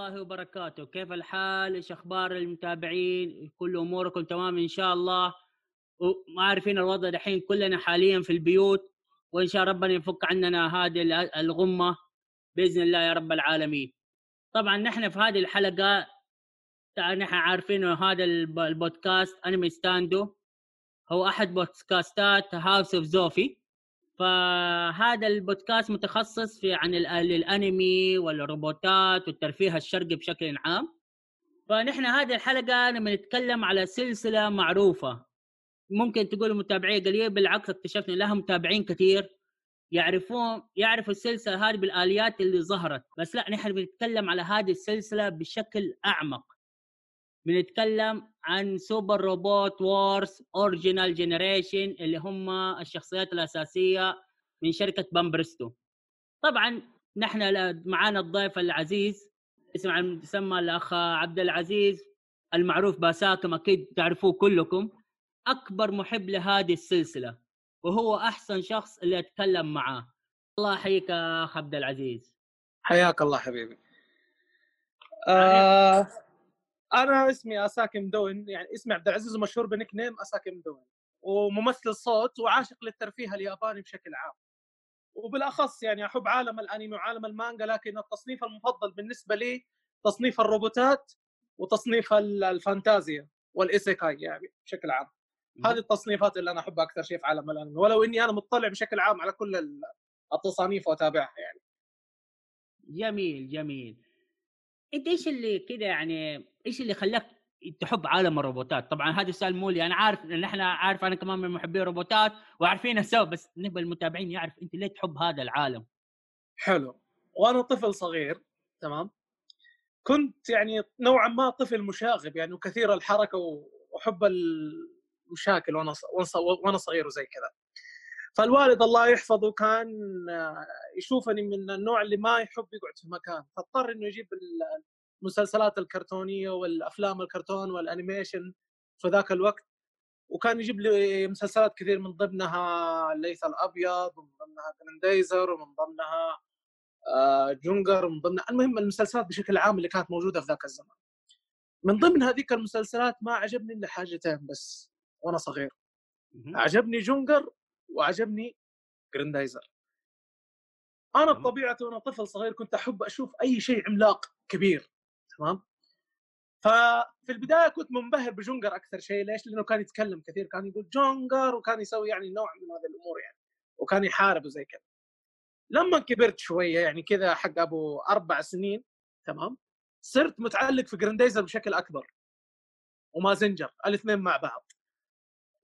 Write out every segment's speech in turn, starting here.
الله وبركاته. كيف الحال؟ إيش أخبار المتابعين؟ كل أموركم تمام إن شاء الله؟ وما عارفين الوضع الحين كلنا حاليا في البيوت وإن شاء ربنا يفك عننا هذه الغمة بإذن الله يا رب العالمين. طبعا نحن في هذه الحلقة نحن عارفين هذا البودكاست أنمي ستاندو. هو أحد بودكاستات House of زوفي فهذا البودكاست متخصص في عن الانمي والروبوتات والترفيه الشرقي بشكل عام. فنحن هذه الحلقة لما نتكلم على سلسلة معروفة. ممكن تقول متابعين قليل بالعكس اكتشفنا لها متابعين كثير يعرفون يعرفوا السلسلة هذه بالآليات اللي ظهرت. بس لا نحن بنتكلم على هذه السلسلة بشكل أعمق. بنتكلم عن Super Robot Wars Original Generation اللي هم الشخصيات الأساسية من شركة بامبرستو. طبعا نحن معانا الضيف العزيز اسمه يسمى الأخ عبد العزيز المعروف بأساكم أكيد تعرفوه كلكم. أكبر محب لهذه السلسلة وهو أحسن شخص اللي أتكلم معاه. الله يحييك أخ عبد العزيز. حياك الله حبيبي. آه أنا اسمي اساكي مدون يعني اسمي عبد العزيز ومشهور بنك نيم اساكي مدون وممثل صوت وعاشق للترفيه الياباني بشكل عام. وبالأخص يعني أحب عالم الأنمي وعالم المانجا لكن التصنيف المفضل بالنسبة لي تصنيف الروبوتات وتصنيف الفانتازيا والإيسيكاي يعني بشكل عام. هذه التصنيفات اللي أنا أحبها أكثر شيء في عالم الأنمي ولو إني أنا مطلع بشكل عام على كل التصانيف وأتابعها يعني. جميل جميل. إنت إيش اللي كذا يعني إيش اللي خلاك تحب عالم الروبوتات؟ طبعا هذا السؤال مو لي أنا عارف إن إحنا عارف أنا كمان من محبي الروبوتات وعارفين السبب بس نبغى المتابعين يعرف أنت ليه تحب هذا العالم. حلو. وأنا طفل صغير تمام؟ كنت يعني نوعا ما طفل مشاغب يعني وكثير الحركة واحب المشاكل وأنا وأنا صغير وزي كذا. فالوالد الله يحفظه كان يشوفني من النوع اللي ما يحب يقعد في مكان فاضطر إنه يجيب المسلسلات الكرتونية والأفلام الكرتون والأنيميشن في ذاك الوقت وكان يجيب لي مسلسلات كثير من ضمنها الليث الأبيض ومن ضمنها جراندايزر ومن ضمنها آه، جونجر ومن ضمنها المهم المسلسلات بشكل عام اللي كانت موجودة في ذاك الزمان من ضمن هذيك المسلسلات ما عجبني إلا حاجتين بس وأنا صغير. عجبني جونجر وعجبني جراندايزر أنا بطبيعتي وأنا طفل صغير كنت أحب أشوف أي شيء عملاق كبير تمام؟ ففي البداية كنت منبهر بجونجر أكثر شيء ليش؟ لأنه كان يتكلم كثير كان يقول جونجر وكان يسوي يعني نوع من هذه الأمور يعني وكان يحارب وزي كذا. لما كبرت شوية يعني كذا حق أبو أربع سنين تمام؟ صرت متعلق في جراندايزر بشكل أكبر. ومازنجر الاثنين مع بعض.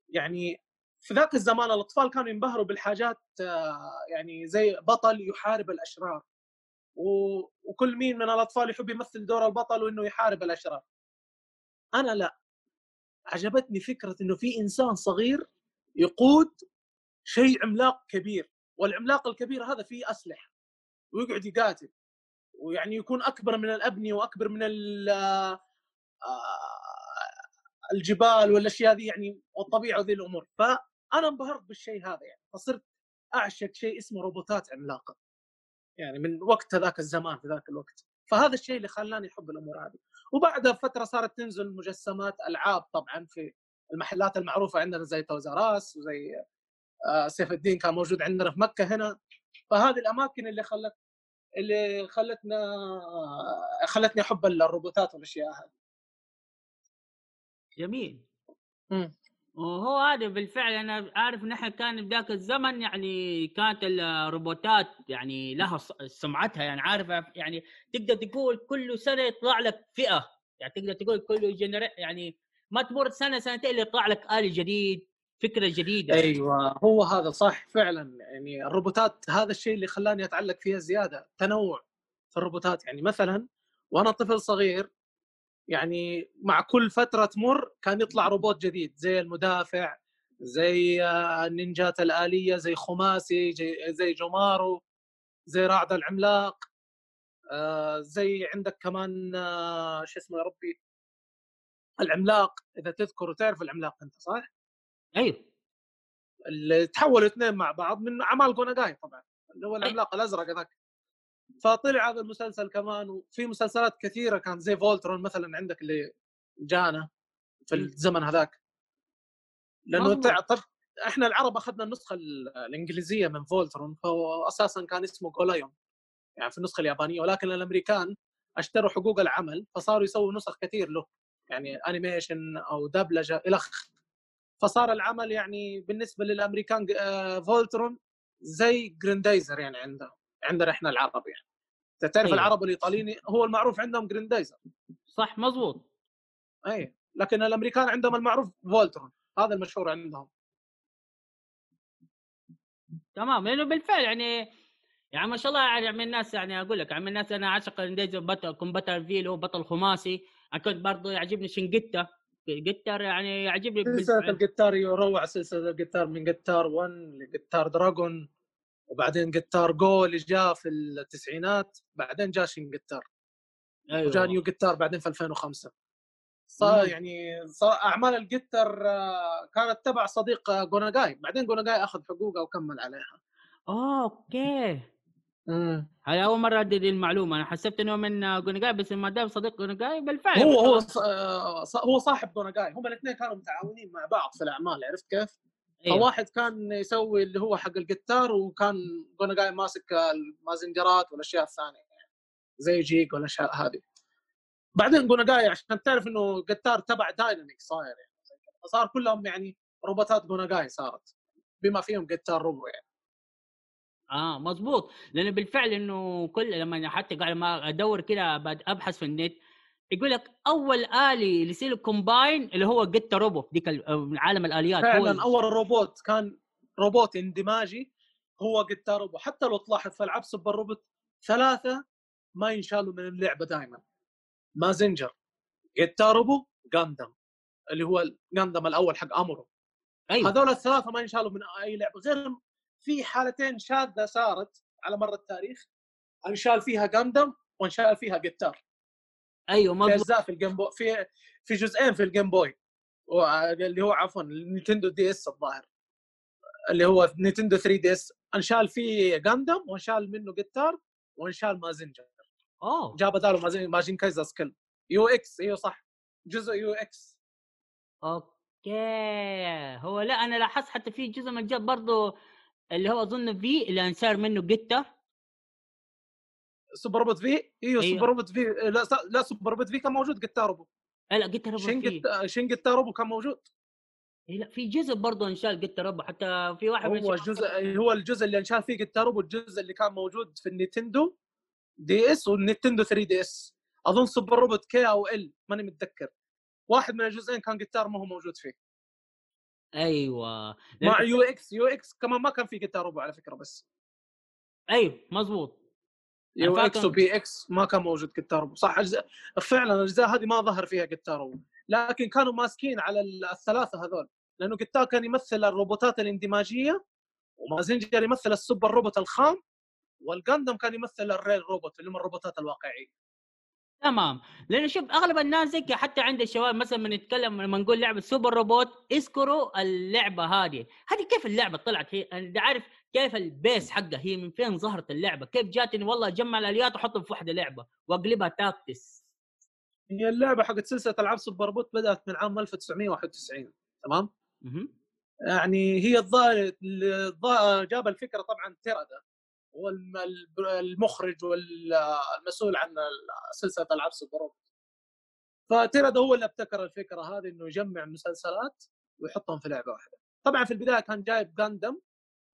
يعني في ذاك الزمان الأطفال كانوا ينبهروا بالحاجات آه، يعني زي بطل يحارب الأشرار. وكل مين من الأطفال يحب يمثل دور البطل وإنه يحارب الأشرار. أنا لا. عجبتني فكرة إنه في إنسان صغير يقود شيء عملاق كبير والعملاق الكبير هذا فيه أسلحة ويقعد يقاتل ويعني يكون أكبر من الأبنية وأكبر من آه، الجبال والأشياء ذي يعني والطبيعة وذي الأمور. فانا انبهرت بالشيء هذا يعني فصرت أعشق شيء اسمه روبوتات عملاقة. يعني من وقت ذاك الزمان في ذاك الوقت. فهذا الشيء اللي خلاني أحب الأمور هذه. وبعدها فتره صارت تنزل مجسمات ألعاب طبعا في المحلات المعروفة عندنا زي توزاراس وزي آه، سيف الدين كان موجود عندنا في مكة هنا. فهذه الأماكن اللي خلت اللي خلتنا خلتني أحب الروبوتات والأشياء هذه. جميل. وهو هذا بالفعل أنا عارف إن إحنا كان بذاك الزمن يعني كانت الروبوتات يعني لها سمعتها يعني عارفه يعني تقدر تقول كل سنة يطلع لك فئة. يعني تقدر تقول كل جنر يعني ما تمر سنة سنتين اللي يطلع لك آلي جديد فكرة جديدة. أيوه هو هذا صح فعلا. يعني الروبوتات هذا الشيء اللي خلاني أتعلق فيها زيادة تنوع في الروبوتات. يعني مثلا وأنا طفل صغير يعني مع كل فترة تمر كان يطلع روبوت جديد زي المدافع زي النينجات الآلية زي خماسي زي جومارو زي رعد العملاق آه، زي عندك كمان آه، شو اسمه يا ربي؟ العملاق إذا تذكر وتعرف العملاق أنت صح؟ أيوه. اللي تحولوا اثنين مع بعض من أعمال جوناجاي طبعا اللي هو العملاق الأزرق ذاك فطلع هذا المسلسل كمان وفي مسلسلات كثيرة كانت زي فولترون مثلا عندك اللي جانا في الزمن هذاك. لأنه. طب إحنا العرب أخذنا النسخة الإنجليزية من فولترون فهو أساسا كان اسمه جولايون يعني في النسخة اليابانية ولكن الأمريكان أشتروا حقوق العمل فصاروا يسووا نسخ كثير له يعني animation أو دبلجة الخ فصار العمل يعني بالنسبة للأمريكان فولترون زي جريندايزر يعني عندهم. عندنا إحنا العرب يعني. تعرف أيوه. العرب الإيطاليين هو المعروف عندهم جريندايزر. صح مزبوط اي لكن الأمريكان عندهم المعروف فولترون هذا المشهور عندهم. تمام لأنه بالفعل يعني يعني ما شاء الله يعني من الناس يعني أقول لك يعني من الناس أنا أعشق انديزو بطل كومباتر في اللي هو بطل خماسي. أنا كنت برضه يعجبني شين جيتا جيتار يعني يعجبني سلسلة الجيتار يروعة سلسلة الجيتار من جيتار 1 لجيتار دراجون وبعدين جيتار جو اللي جاء في التسعينات بعدين جاء شين جيتار أيوه. وجاء نيو جيتار بعدين في 2005 صار يعني صار أعمال الجيتر آه، كانت تبع صديق جوناجاي بعدين جوناجاي أخذ حقوقها وكمل عليها. أوكي. امم هاي أول مرة ادري دي المعلومة. أنا حسبت إنه من جوناجاي بس ما دام صديق جوناجاي بالفعل. هو هو آه، هو صاحب جوناجاي هم الاثنين كانوا متعاونين مع بعض في الأعمال عرفت كيف؟ أيوه. فواحد كان يسوي اللي هو حق الجيتار وكان جوناجاي ماسك المازنجرات والأشياء الثانية يعني زي جيج والأشياء هذه. بعدين جوناجاي عشان تعرف إنه جيتار تبع دايناميك صاير يعني. فصار كلهم يعني روبوتات جوناجاي صارت بما فيهم جيتار روبو يعني. آه مظبوط لأنه بالفعل إنه كل لما حتى قاعد ما أدور كده أبحث في النت يقول لك أول آلي يصير combine اللي هو جيت روبو ديك عالم الآليات. فعلا هو أول روبوت كان روبوت اندماجي هو جيت روبو حتى لو تلاحظ في ألعاب سوبر روبوت ثلاثة ما ينشالوا من اللعبة دائما مازنجر جيت روبو جاندم اللي هو الجاندم الأول حق امرو أيوه. هذول الثلاثة ما ينشالوا من أي لعبة غير في حالتين شاذة صارت على مر التاريخ. أنشال فيها جاندم وانشال فيها جيتار أيوه مضبوط في أجزاء في الجيم بوي في في جزئين في الجيم بوي اللي هو عفوا النينتندو دي اس الظاهر اللي هو نينتندو 3 دي اس انشال فيه جاندم وانشال منه جيتار وانشال مازنجر اوه جاب بداله مازين كايزر سكيل يو إكس أيوه صح. جزء يو إكس أوكي. هو لا أنا لاحظت حتى في جزء من الجزء برضه اللي هو أظن في اللي انشال منه جيتا سوبر روبوت في أيوه, أيوه. سوبر روبوت في لا لا سوبر روبوت في كان موجود جيتا روبو لا جيتا روبو شين جيتا شين جيتا روبو كان موجود. إيه لا في جزء برضه انشال جيتا روبو حتى في واحد هو الجزء هو الجزء اللي انشال فيه جيتا روبو الجزء اللي كان موجود في النينتندو دي إس والنينتندو 3 دي إس. أظن سوبر روبوت كي أو ال ماني متذكر. واحد من الجزئين كان جيتار ما هو موجود فيه. أيوه. مع يو إكس يو إكس كمان ما كان في جيتار روبو على فكرة بس. أيوه مزبوط يو إكس وبي إكس ما كان موجود روبو صح أجزاء فعلا الأجزاء هذه ما ظهر فيها روبو لكن كانوا ماسكين على الثلاثة هذول. لأنه جيتار كان يمثل الروبوتات الاندماجية ومازنجر يمثل ال super robot الخام والجاندم كان يمثل ال real robot اللي هم الروبوتات الواقعيه تمام. لأنه شوف أغلب الناس زي حتى عند الشباب مثلا من نتكلم لما نقول لعبة سوبر روبوت اذكروا اللعبة هذه. هذه كيف اللعبة طلعت؟ هي أنا عارف كيف ال base حقها هي من فين ظهرت اللعبة؟ كيف جاتني والله اجمع الاليات وأحطهم في واحدة لعبة وأقلبها tactics؟ هي اللعبة حقت سلسلة ألعاب سوبر روبوت بدأت من عام 1991 تمام؟ يعني هي الظاهر جاب الفكرة طبعا تيرادا هو المخرج والمسؤول عن سلسلة ألعاب سوبر روبوت فتيرادا هو اللي ابتكر الفكرة هذه إنه يجمع مسلسلات ويحطهم في لعبة واحدة. طبعا في البداية كان جايب جاندم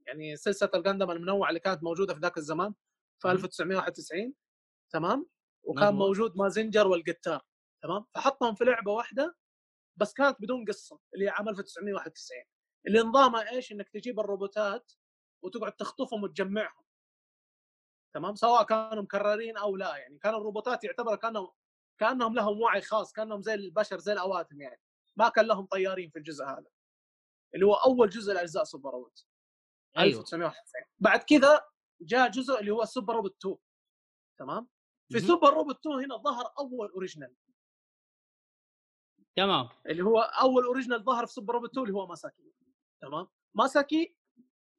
يعني سلسلة الجاندم المنوعة اللي كانت موجودة في ذاك الزمان في 1991 تمام؟ وكان موجود مازنجر والجيتار تمام؟ فحطهم في لعبة واحدة بس كانت بدون قصة اللي هي عام 1991 اللي نظامها إيش؟ إنك تجيب الروبوتات وتقعد تخطفهم وتجمعهم تمام؟ سواء كانوا مكررين أو لا يعني كانوا الروبوتات يعتبر كانهم كأنهم لهم وعي خاص كأنهم زي البشر زي الأوادم يعني ما كان لهم طيارين في الجزء هذا اللي هو أول جزء لأجزاء Super Robot أيوه. 1991 بعد كذا جاء جزء اللي هو Super Robot 2 تمام؟ في Super Robot 2 هنا ظهر أول original تمام. اللي هو أول original ظهر في Super Robot 2 اللي هو ماساكي تمام؟ ماساكي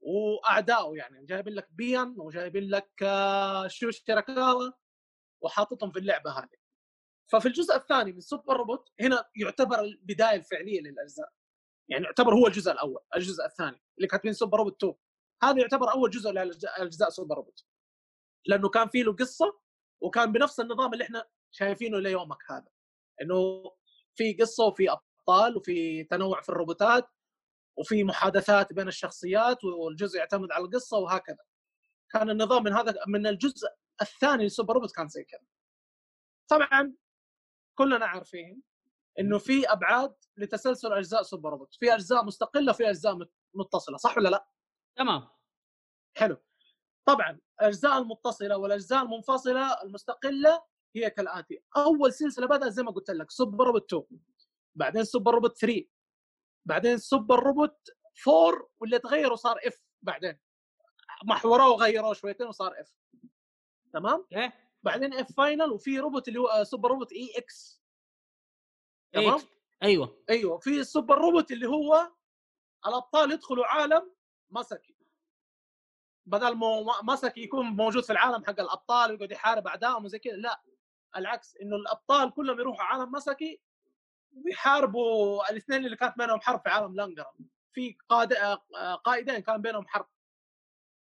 وأعدائه يعني جايبين لك بيان وجايبين لك آه، شو شيراكاوا وحاططهم في اللعبة هذه. ففي الجزء الثاني من Super Robot هنا يعتبر البداية الفعلية للأجزاء. يعني يعتبر هو الجزء الأول الجزء الثاني اللي كاتبين Super Robot 2 هذا يعتبر أول جزء لأجزاء Super Robot. لأنه كان فيه له قصة وكان بنفس النظام اللي إحنا شايفينه ليومك هذا. إنه في قصة وفي أبطال وفي تنوع في الروبوتات وفي محادثات بين الشخصيات والجزء يعتمد على القصة وهكذا. كان النظام من هذا من الجزء الثاني ل Super Robot كان زي كذا. طبعا كلنا عارفين إنه في أبعاد لتسلسل أجزاء Super Robot. في أجزاء مستقلة وفي أجزاء متصلة صح ولا لأ؟ تمام. حلو. طبعا الأجزاء المتصلة والأجزاء المنفصلة المستقلة هي كالآتي. أول سلسلة بدأت زي ما قلت لك Super Robot 2 بعدين Super Robot 3 بعدين Super Robot 4 واللي تغير وصار F بعدين. محوروه وغيروه شويتين وصار F تمام؟ إيه. بعدين F Final وفي روبوت اللي هو Super Robot EX تمام؟ أيوه. أيوه في ال Super Robot اللي هو الأبطال يدخلوا عالم ماساكي. بدل ما ماساكي يكون موجود في العالم حق الأبطال ويقعد يحارب أعدائهم وزي كذا لا. العكس إنه الأبطال كلهم يروحوا عالم ماساكي ويحاربوا الاثنين اللي كانت بينهم حرب في عالم لانجرا. في قائد قائدين كان بينهم حرب.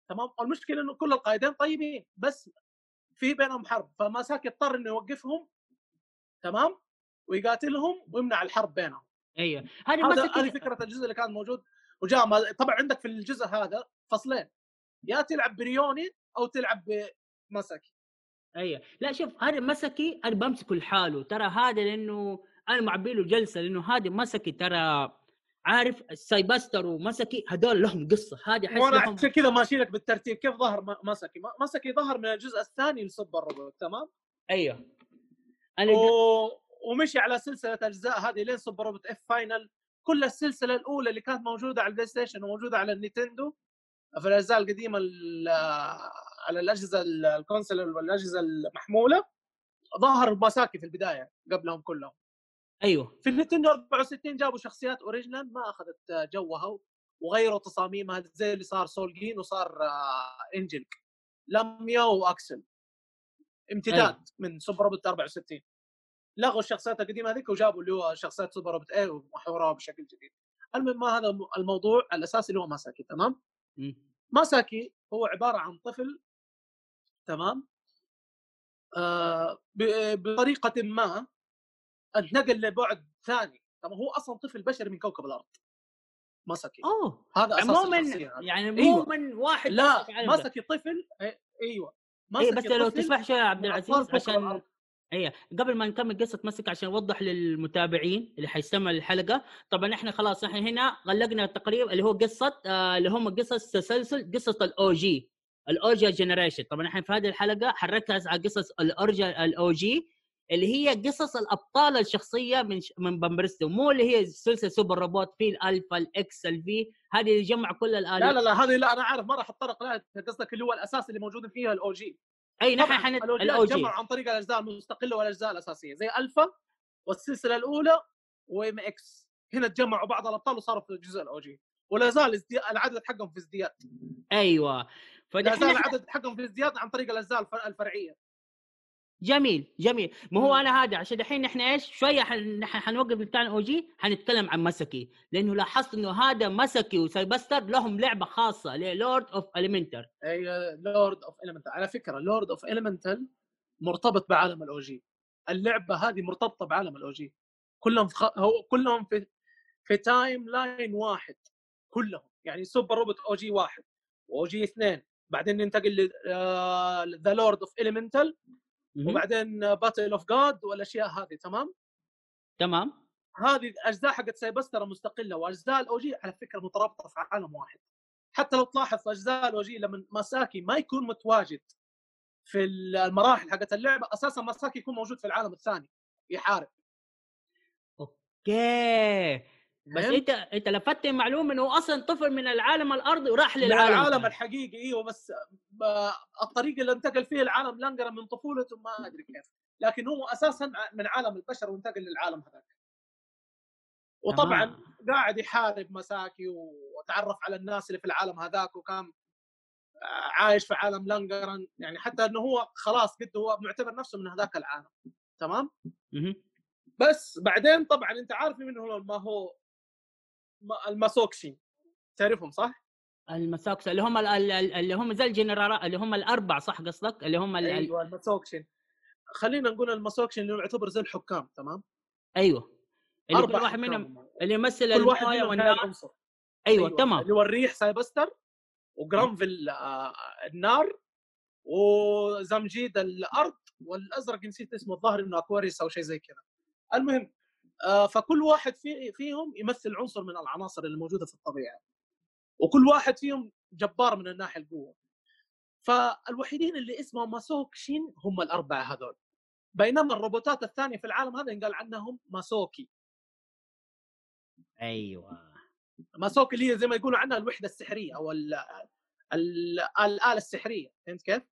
تمام؟ المشكلة إنه كل القائدين طيبين بس في بينهم حرب. فماساكي اضطر إنه يوقفهم تمام؟ ويقاتلهم ويمنع الحرب بينهم. أيوه. هذه هذه فكرة الجزء اللي كان موجود وجاء طبعا عندك في الجزء هذا فصلين يا تلعب بريوني أو تلعب بمسكي أيوه. لا شوف هذا ماساكي أنا بمسكه لحاله ترى هذا لأنه أنا معبي له جلسة لأنه هذا ماساكي ترى عارف سايبستر وماساكي هذول لهم قصة هذه أحس وأنا عشان كذا ماشي لك بالترتيب كيف ظهر ماساكي ماساكي ظهر من الجزء الثاني ل Super Robot تمام؟ أيوه. أنا و... ومشي على سلسلة أجزاء هذه لين Super Robot F Final كل السلسلة الأولى اللي كانت موجودة على ال PlayStation وموجودة على ال Nintendo في الأجزاء القديمة على الأجهزة ال console والأجهزة المحمولة ظهر ماساكي في البداية قبلهم كلهم. أيوه. في ال Nintendo 64 جابوا شخصيات original ما أخذت جوها وغيروا تصاميمها زي اللي صار Soulgain وصار Angelg لاميا وأكسل. امتداد أيوه. من Super Robot 64 لغوا الشخصيات القديمة هذيك وجابوا اللي هو شخصيات Super Robot A ومحوروها بشكل جديد. المهم ما هذا الموضوع الأساسي اللي هو ماساكي تمام؟ ماساكي هو عبارة عن طفل تمام؟ آه بطريقة ما انتقل لبعد ثاني. طب هو أصلا طفل بشري من كوكب الأرض. ماساكي. أوه. هذا أساس من يعني مو أيوة. من واحد لا ماساكي طفل أيوه. ماساكي إيه بس لو تسمح شوي يا عبد العزيز عشان إيه قبل ما نكمل قصة مسك عشان أوضح للمتابعين اللي حيستمعوا للحلقة. طبعا إحنا خلاص إحنا هنا غلقنا تقريبا اللي هو قصة آه اللي هم قصص تسلسل قصة الأو جي. الاوجا جنريشن طبعا إحنا في هذه الحلقة حنركز على قصص الاورجا الأو جي اللي هي قصص الأبطال الشخصية من ش... من بامبرستو. مو اللي هي سلسلة سوبر روبوت في الالفا الإكس الفي. هذه اللي جمع كل الآلات. لا لا لا هذه لا أنا عارف ما راح أتطرق لها. قصدك اللي هو الأساس اللي موجود فيها الأو جي. أي نحن حن الأو جي. عن طريق الأجزاء المستقلة والأجزاء الأساسية زي ألفا والسلسلة الأولى و MX. هنا تجمعوا بعض الأبطال وصاروا في الجزء ال OG. ولا زال العدد حقهم في ازدياد. أيوه. فلا زال العدد حقهم في ازدياد عن طريق الأجزاء الفرعية. جميل جميل. ما هو أنا هذا عشان الحين إحنا إيش؟ شوية حن... حنوقف بتاع ال OG حنتكلم عن ماساكي. لأنه لاحظت إنه هذا ماساكي وسايبستر لهم لعبة خاصة Lord of Elemental اي Lord of Elemental على فكرة Lord of Elemental مرتبط بعالم ال OG اللعبة هذه مرتبطة بعالم ال OG كلهم في خ... هو كلهم في في timeline واحد. كلهم. يعني Super Robot OG واحد و OG اثنين. بعدين ننتقل The Lord of Elemental وبعدين Battle of جاد والأشياء هذه تمام؟ تمام. هذه اجزاء حقت سايبستر مستقلة وأجزاء ال OG على فكرة مترابطة في عالم واحد. حتى لو تلاحظ في أجزاء ال OG لما ماساكي ما يكون متواجد في المراحل حقت اللعبة أساسا ماساكي يكون موجود في العالم الثاني يحارب. أوكي. بس انت انت لفتت معلومه إنه أصلا طفل من العالم الأرضي وراح للعالم. العالم الحقيقي إيوه بس الطريقة اللي انتقل فيها العالم لانجرا من طفولته ما أدري كيف. لكن هو أساسا من عالم البشر وانتقل للعالم هذاك. وطبعا آه. قاعد يحارب مساكي وتعرف على الناس اللي في العالم هذاك وكان عايش في عالم لانجران يعني حتى إنه هو خلاص قد هو معتبر نفسه من هذاك العالم. تمام؟ مهم. بس بعدين طبعا أنت عارف مين هو ما هو الماسوكشي تعرفهم صح؟ المساكس اللي هم ال- ال- ال- اللي هم زي الجنرال اللي هم الأربع صح قصدك؟ اللي هم أيوه الماسوكشن خلينا نقول الماسوكشن اللي يعتبر زي الحكام تمام؟ أيوه. اللي كل أربع واحد منهم هم. اللي يمثل كل واحد منهم والنار. أيوه تمام. اللي هو الريح سايبستر وجرانفيل آه، النار وزمجيد الأرض والأزرق نسيت اسمه الظاهر إنه أكواريس أو شيء زي كذا. المهم فكل واحد في فيهم يمثل عنصر من العناصر اللي موجودة في الطبيعة وكل واحد فيهم جبار من الناحية القوة. فالوحيدين اللي اسمهم ماسوكشين هم الأربعة هذول. بينما الروبوتات الثانية في العالم هذا ينقال عنهم ماسوكي. أيوه. ماسوكي اللي هي زي ما يقولوا عنها الوحدة السحرية أو ال ال الآلة السحرية فهمت كيف؟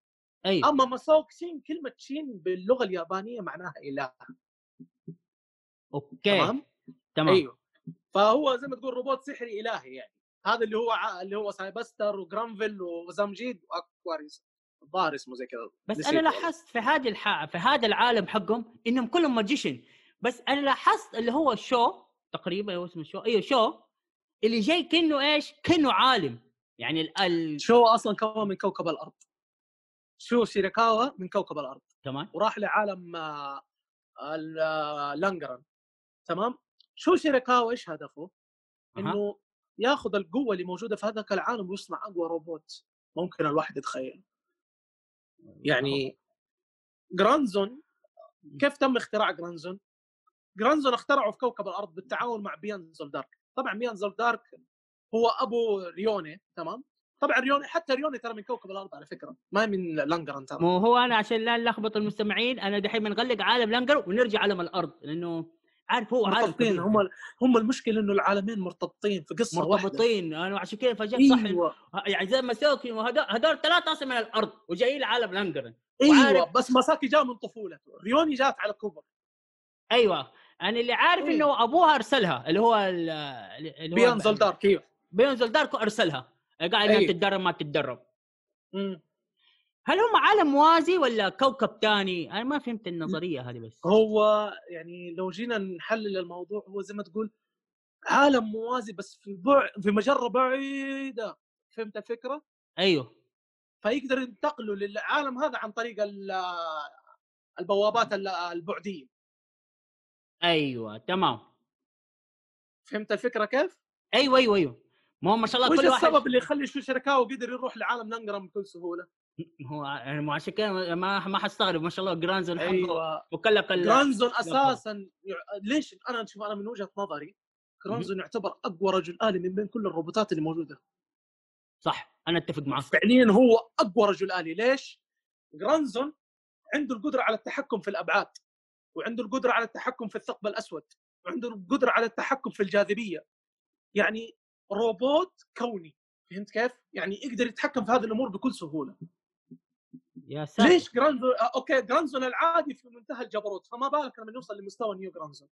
أيوه. أما ماسوكشين كلمة شين باللغة اليابانية معناها إله. أوكي تمام؟ تمام. أيوه. فهو زي ما تقول روبوت سحري إلهي يعني. هذا اللي هو ع- اللي هو سايبستر وجرانفيل وزمجيد واكواريس الظاهر اسمه زي كذا. بس أنا. لاحظت في هذه الح... في هذا العالم حقهم إنهم كلهم magician. بس أنا لاحظت اللي هو شو تقريبا هو اسمه شو؟ أيوه شو؟ اللي جاي كأنه إيش؟ كأنه عالم. يعني ال... ال... شو أصلا كون من كوكب الأرض. شو شيريكاوا من كوكب الأرض. تمام. وراح لعالم آه، ال- آه، لانجران تمام؟ شو شيريكاوا إيش هدفه؟ إنه ياخذ القوة اللي موجودة في هذاك العالم ويصنع أقوى روبوت ممكن الواحد يتخيل. يعني جرانزون كيف تم اختراع جرانزون؟ جرانزون اخترعه في كوكب الأرض بالتعاون مع بيان زولدارك طبعا بيان زولدارك هو أبو ريوني تمام؟ طبعا ريوني حتى ريوني ترى من كوكب الأرض على فكرة ما من لانجران ترى. مو هو أنا عشان لا نلخبط المستمعين أنا دحين بنغلق عالم لانجران ونرجع عالم الأرض لأنه عارف هو عارف كبير. هم هم المشكلة إنه العالمين مرتبطين في قصة واحدة. مرتبطين. أنا عشان كذا فجأة صح أيوه يعني زي مساكن هذول ثلاثة أصلا من الأرض وجايين لعالم لانجرن إيوه. وعارف- بس مساكي جاء من طفولته ريوني جات على كبر أيوه. أنا اللي عارف إيه. إنه أبوها أرسلها اللي هو ال- اللي هو بينزل دارك إيوه. بينزل داركو أرسلها. قاعد إنها أيوه. تتدرب ما تتدرب. مم. هل هم عالم موازي ولا كوكب ثاني؟ أنا ما فهمت النظرية هذه بس هو يعني لو جينا نحلل الموضوع هو زي ما تقول عالم موازي بس في بع... في مجرة بعيدة فهمت الفكرة؟ أيوه فيقدر ينتقلوا للعالم هذا عن طريق ال- البوابات ال- البعدية أيوه تمام فهمت الفكرة كيف؟ أيوه أيوه أيوه ما هو ما شاء الله كل واحد السبب اللي يخلي شو شركاو قدر يروح لعالم لانجران بكل سهولة؟ هو يعني مو عشان كذا ما ما حستغرب ما شاء الله جرانزون أيوه. وكلك ال- جرانزون أساسا. ليش؟ أنا شوف أنا من وجهة نظري جرانزون يعتبر أقوى رجل آلي من بين كل الروبوتات اللي موجودة. صح أنا أتفق معك فعليا هو أقوى رجل آلي. ليش؟ جرانزون عنده القدرة على التحكم في الأبعاد وعنده القدرة على التحكم في الثقب الأسود وعنده القدرة على التحكم في الجاذبية. يعني روبوت كوني فهمت كيف؟ يعني يقدر يتحكم في هذه الأمور بكل سهولة. يا ساتر. ليش جرانزون آه، أوكي جرانزون العادي في منتهى الجبروت فما بالك لما يوصل لمستوى نيو جرانزون.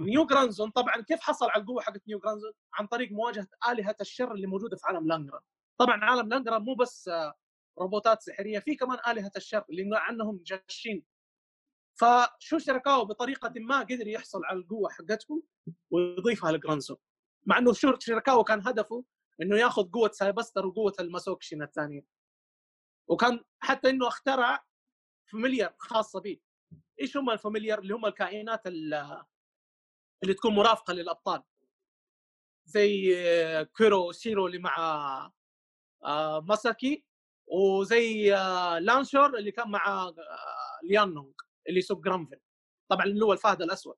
نيو جرانزون طبعا كيف حصل على القوة حقت نيو جرانزون؟ عن طريق مواجهة آلهة الشر اللي موجودة في عالم لانجرا. طبعا عالم لانجرا مو بس آه، روبوتات سحرية في كمان آلهة الشر اللي عنهم جاشين فشو شركاو بطريقة ما قدر يحصل على القوة حقتهم ويضيفها لجرانزون. مع إنه شركاو كان هدفه إنه ياخذ قوة سايبستر وقوة الماسوكشين الثانية. وكان حتى إنه اخترع familiar خاصة به إيش هم ال familiar اللي هم الكائنات ال- اللي تكون مرافقة للأبطال. زي آه، كيرو سيرو اللي مع آه، ماساكي وزي آه، لانشور اللي كان مع ليانونغ اللي يسوق جرانفيل طبعا اللي هو الفهد الأسود.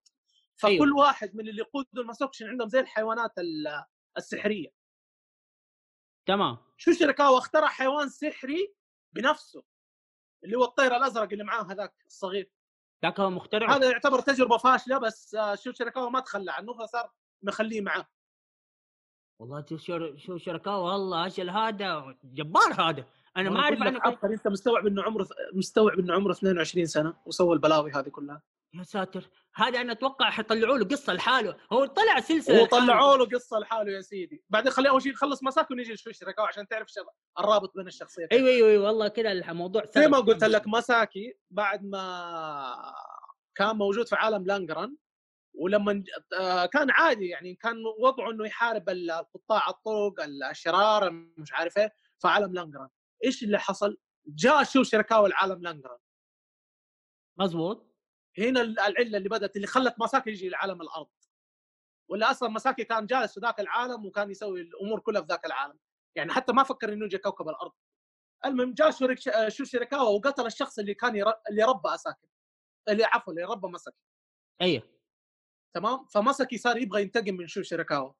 فكل أيوه. واحد من اللي يقودوا الماسوكشن عندهم زي الحيوانات ال- السحرية. تمام. شو شركاوا اخترع حيوان سحري بنفسه اللي هو الطير الأزرق اللي معاه هذاك الصغير. ذاك هو مخترع. هذا يعتبر تجربة فاشلة بس شو شركاوا ما تخلى عنه فصار مخليه معاه والله شو شر... شو شركاء والله أجل هذا جبار هذا. أنا ما أعرف عنه عبقري أنت مستوعب إنه عمره مستوعب إنه عمره 22 سنة وسوى البلاوي هذه كلها. يا ساتر هذا أنا أتوقع حيطلعوا له قصة لحاله. هو طلع سلسلة وطلعوا له قصة لحاله يا سيدي. بعدين خليه أول شيء يخلص مساك ونيجي نشوف شركاء عشان تعرف. الرابط بين الشخصيتين. أيوه أيوه أيوه والله كذا الموضوع زي ما قلت لك مساكي بعد ما كان موجود في عالم لانجران ولما آه، كان عادي يعني كان وضعه إنه يحارب القطاع الطرق الشرار مش عارف إيه في عالم لانجران. إيش اللي حصل؟ جاء شو شركاوا لعالم لانجران. مزبوط هنا العلة اللي بدأت اللي خلت مساكي يجي لعالم الأرض. ولا أصلا مساكي كان جالس في ذاك العالم وكان يسوي الأمور كلها في ذاك العالم. يعني حتى ما فكر إنه يجي كوكب الأرض. المهم جاء شو شركاوه وقتل الشخص اللي كان ير... اللي ربى مساكي اللي عفوا اللي ربى مسكي أيوه. تمام؟ فمسكي صار يبغى ينتقم من شو شركاوه.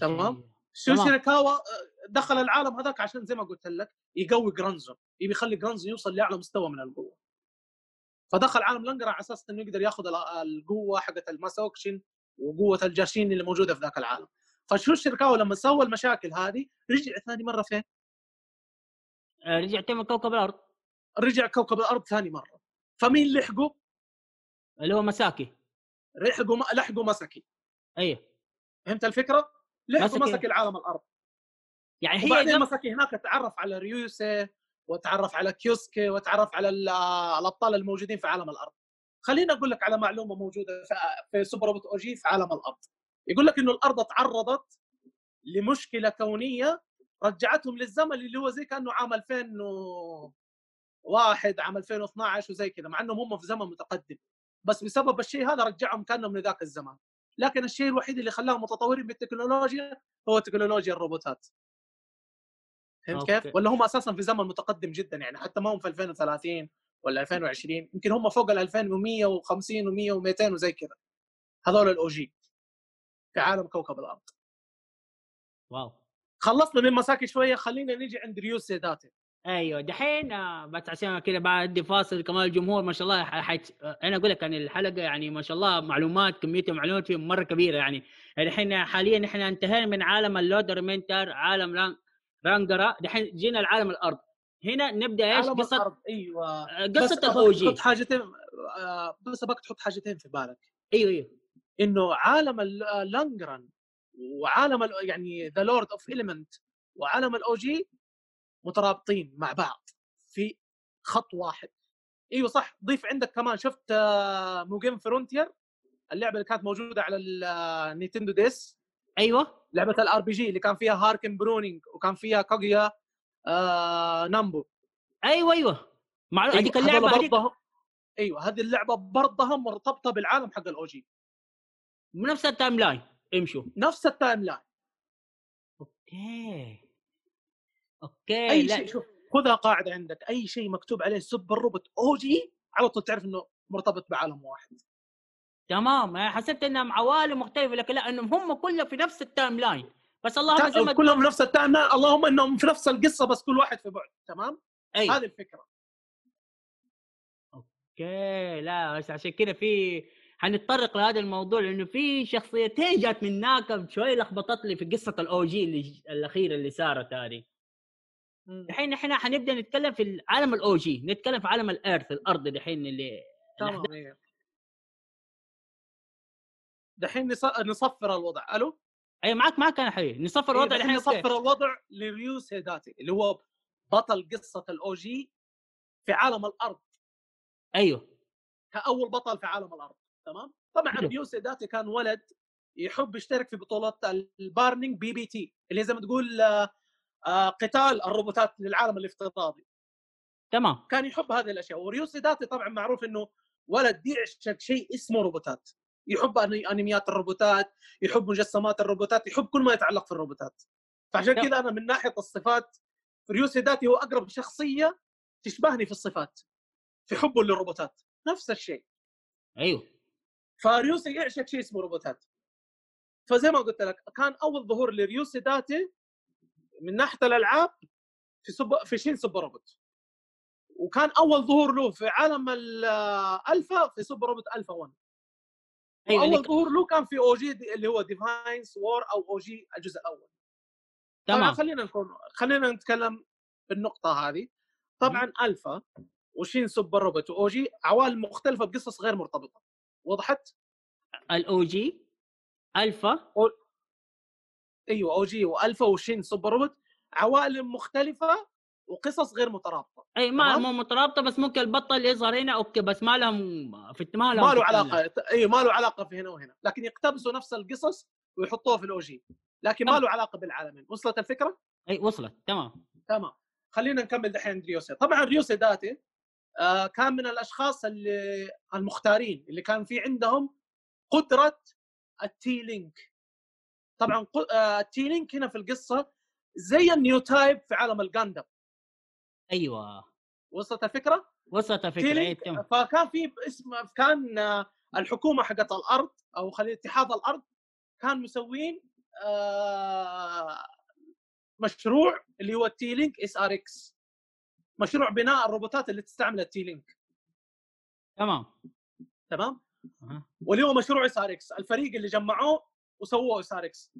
تمام؟ شو شركاوه؟ آه، دخل العالم هذاك عشان زي ما قلت لك يقوي جرانزو. يبي يخلي جرانزو يوصل لأعلى مستوى من القوة. فدخل عالم لانجران على أساس إنه يقدر ياخذ القوة حقت الماسوكشن وقوة الجاشين اللي موجودة في ذاك العالم. فشو شركاوه لما سوى المشاكل هذه رجع ثاني مرة فين؟ آه، رجع تم كوكب الأرض. رجع كوكب الأرض ثاني مرة. فمين لحقه؟ اللي هو مساكي لحقوا لحقوا مسكي أيوه. فهمت الفكرة؟ لحقوا مسكي لعالم الأرض. يعني هي وبعدين مسكي هناك تعرف على ريوسي وتعرف على كيوسكي وتعرف على الأبطال الموجودين في عالم الأرض. خليني أقول لك على معلومة موجودة في Super Robot OG في عالم الأرض. يقول لك إنه الأرض تعرضت لمشكلة كونية رجعتهم للزمن اللي هو زي كأنه عام 2001 عام 2012 وزي كذا مع إنهم هم في زمن متقدم. بس بسبب الشيء هذا رجعهم كأنهم لذاك الزمان. لكن الشيء الوحيد اللي خلاهم متطورين بالتكنولوجيا هو تكنولوجيا الروبوتات. فهمت كيف؟ ولا هم أساسا في زمن متقدم جدا يعني حتى ما هم في 2030 ولا 2020 يمكن هم فوق ال 2150 و100 و200 وزي كذا هذول ال OG في عالم كوكب الأرض. واو. خلصنا من مساكي شوية خلينا نيجي عند ريوسي داتي. أيوه دحين آه، بس عشان كذا بعد فاصل كمان الجمهور ما شاء الله حيت... أنا أقول لك يعني الحلقة يعني ما شاء الله معلومات كمية المعلومات فيه مرة كبيرة يعني. الحين حاليا إحنا انتهينا من عالم اللودر منتر عالم لانجرا دحين جينا لعالم الأرض. هنا نبدأ إيش؟ قصة الأرض. أيوه. آه، قصة ال OG تحط حاجتين آه، بس أبغاك تحط حاجتين في بالك. أيوه أيوه. إنه عالم اللانجران وعالم يعني The Lord of Elemental وعالم ال OG مترابطين مع بعض في خط واحد. أيوه صح ضيف عندك كمان شفت Mugen Frontier اللعبة اللي كانت موجودة على ال Nintendo DS أيوه. لعبة ال RPG اللي كان فيها هاكن براونينج وكان فيها كاغويا آه نامبو أيوه أيوه. مع أيوة هذيك اللعبة برضه أيوه هذه اللعبة برضها مرتبطة بالعالم حق ال OG نفس ال timeline. امشوا. نفس ال timeline. Okay. Okay أي لا. شيء شوف. خذها قاعدة عندك. أي شيء مكتوب عليه Super Robot OG على طول تعرف إنه مرتبط بعالم واحد. تمام؟ أنا حسبت إنهم عوالم مختلفة لكن لا إنهم هم كلهم في نفس ال timeline. بس اللهم زي ما كلهم في نفس ال timeline. اللهم إنهم في نفس القصة بس كل واحد في بعد تمام؟ أي. هذه الفكرة. Okay لا بس عشان كذا في حنتطرق لهذا الموضوع لأنه في شخصيتين جات من هناك شوي لخبطت لي في قصة ال OG اللي الأخيرة اللي صارت هذه. الحين إحنا حنبدأ نتكلم في عالم ال OG نتكلم في عالم ال Earth الأرض الحين اللي تمام دحين نصفر الوضع. ألو؟ أي معك معك أنا حبيبي. نصفر الوضع الحين نصفر الوضع لريوسي داتي اللي هو بطل قصة ال OG في عالم الأرض. أيوه. كأول بطل في عالم الأرض تمام؟ طبعا ريوسي داتي كان ولد يحب يشترك في بطولات ال Burning PT اللي زي ما تقول آه، قتال الروبوتات للعالم الافتراضي. تمام. كان يحب هذه الأشياء. وريوسي داتي طبعا معروف إنه ولد يعشق شيء اسمه روبوتات. يحب أنميات الروبوتات يحب مجسمات الروبوتات يحب كل ما يتعلق في الروبوتات. فعشان كذا أنا من ناحية الصفات ريوسي داتي هو أقرب شخصية تشبهني في الصفات في حبه للروبوتات. نفس الشيء. أيوه. فريوسي يعشق شيء اسمه روبوتات. فزي ما قلت لك كان أول ظهور لريوسي داتي من ناحية الألعاب في سب... في Shin Super Robot. وكان أول ظهور له في عالم الالفا في Super Robot Alpha 1 أيوه اول ظهور له كان في OG اللي هو Divine Wars أو OG الجزء الأول. تمام. خلينا نكون خلينا نتكلم بالنقطة هذه. طبعا Alpha و Shin Super Robot و OG عوالم مختلفة بقصص غير مرتبطة. وضحت؟ ال OG الفا أيوه OG و Alpha و Shin Super Robot عوالم مختلفة وقصص غير مترابطة إي ما. مو مترابطة بس ممكن البطل يظهر هنا okay بس ما لهم في ما لهم ما له. علاقة إي ما له علاقة في هنا وهنا لكن يقتبسوا نفس القصص ويحطوها في ال OG لكن ما. له علاقة بالعالمين وصلت الفكرة؟ إي وصلت تمام تمام خلينا نكمل دحين ريوسي طبعا ريوسي داتي آه كان من الأشخاص اللي المختارين اللي كان في عندهم قدرة ال T-Link طبعا آه ال T-Link هنا في القصة زي ال Newtype في عالم ال Gundam أيوه. وصلت الفكرة؟ وصلت الفكرة اي فكان في اسم كان آه، الحكومة حقت الأرض أو خلينا اتحاد الأرض كان مسوين آه، مشروع اللي هو ال T-Link SRX. مشروع بناء الروبوتات اللي تستعمل ال T-Link تمام. تمام؟ أها. واللي هو مشروع SRX. الفريق اللي جمعوه وسووه SRX.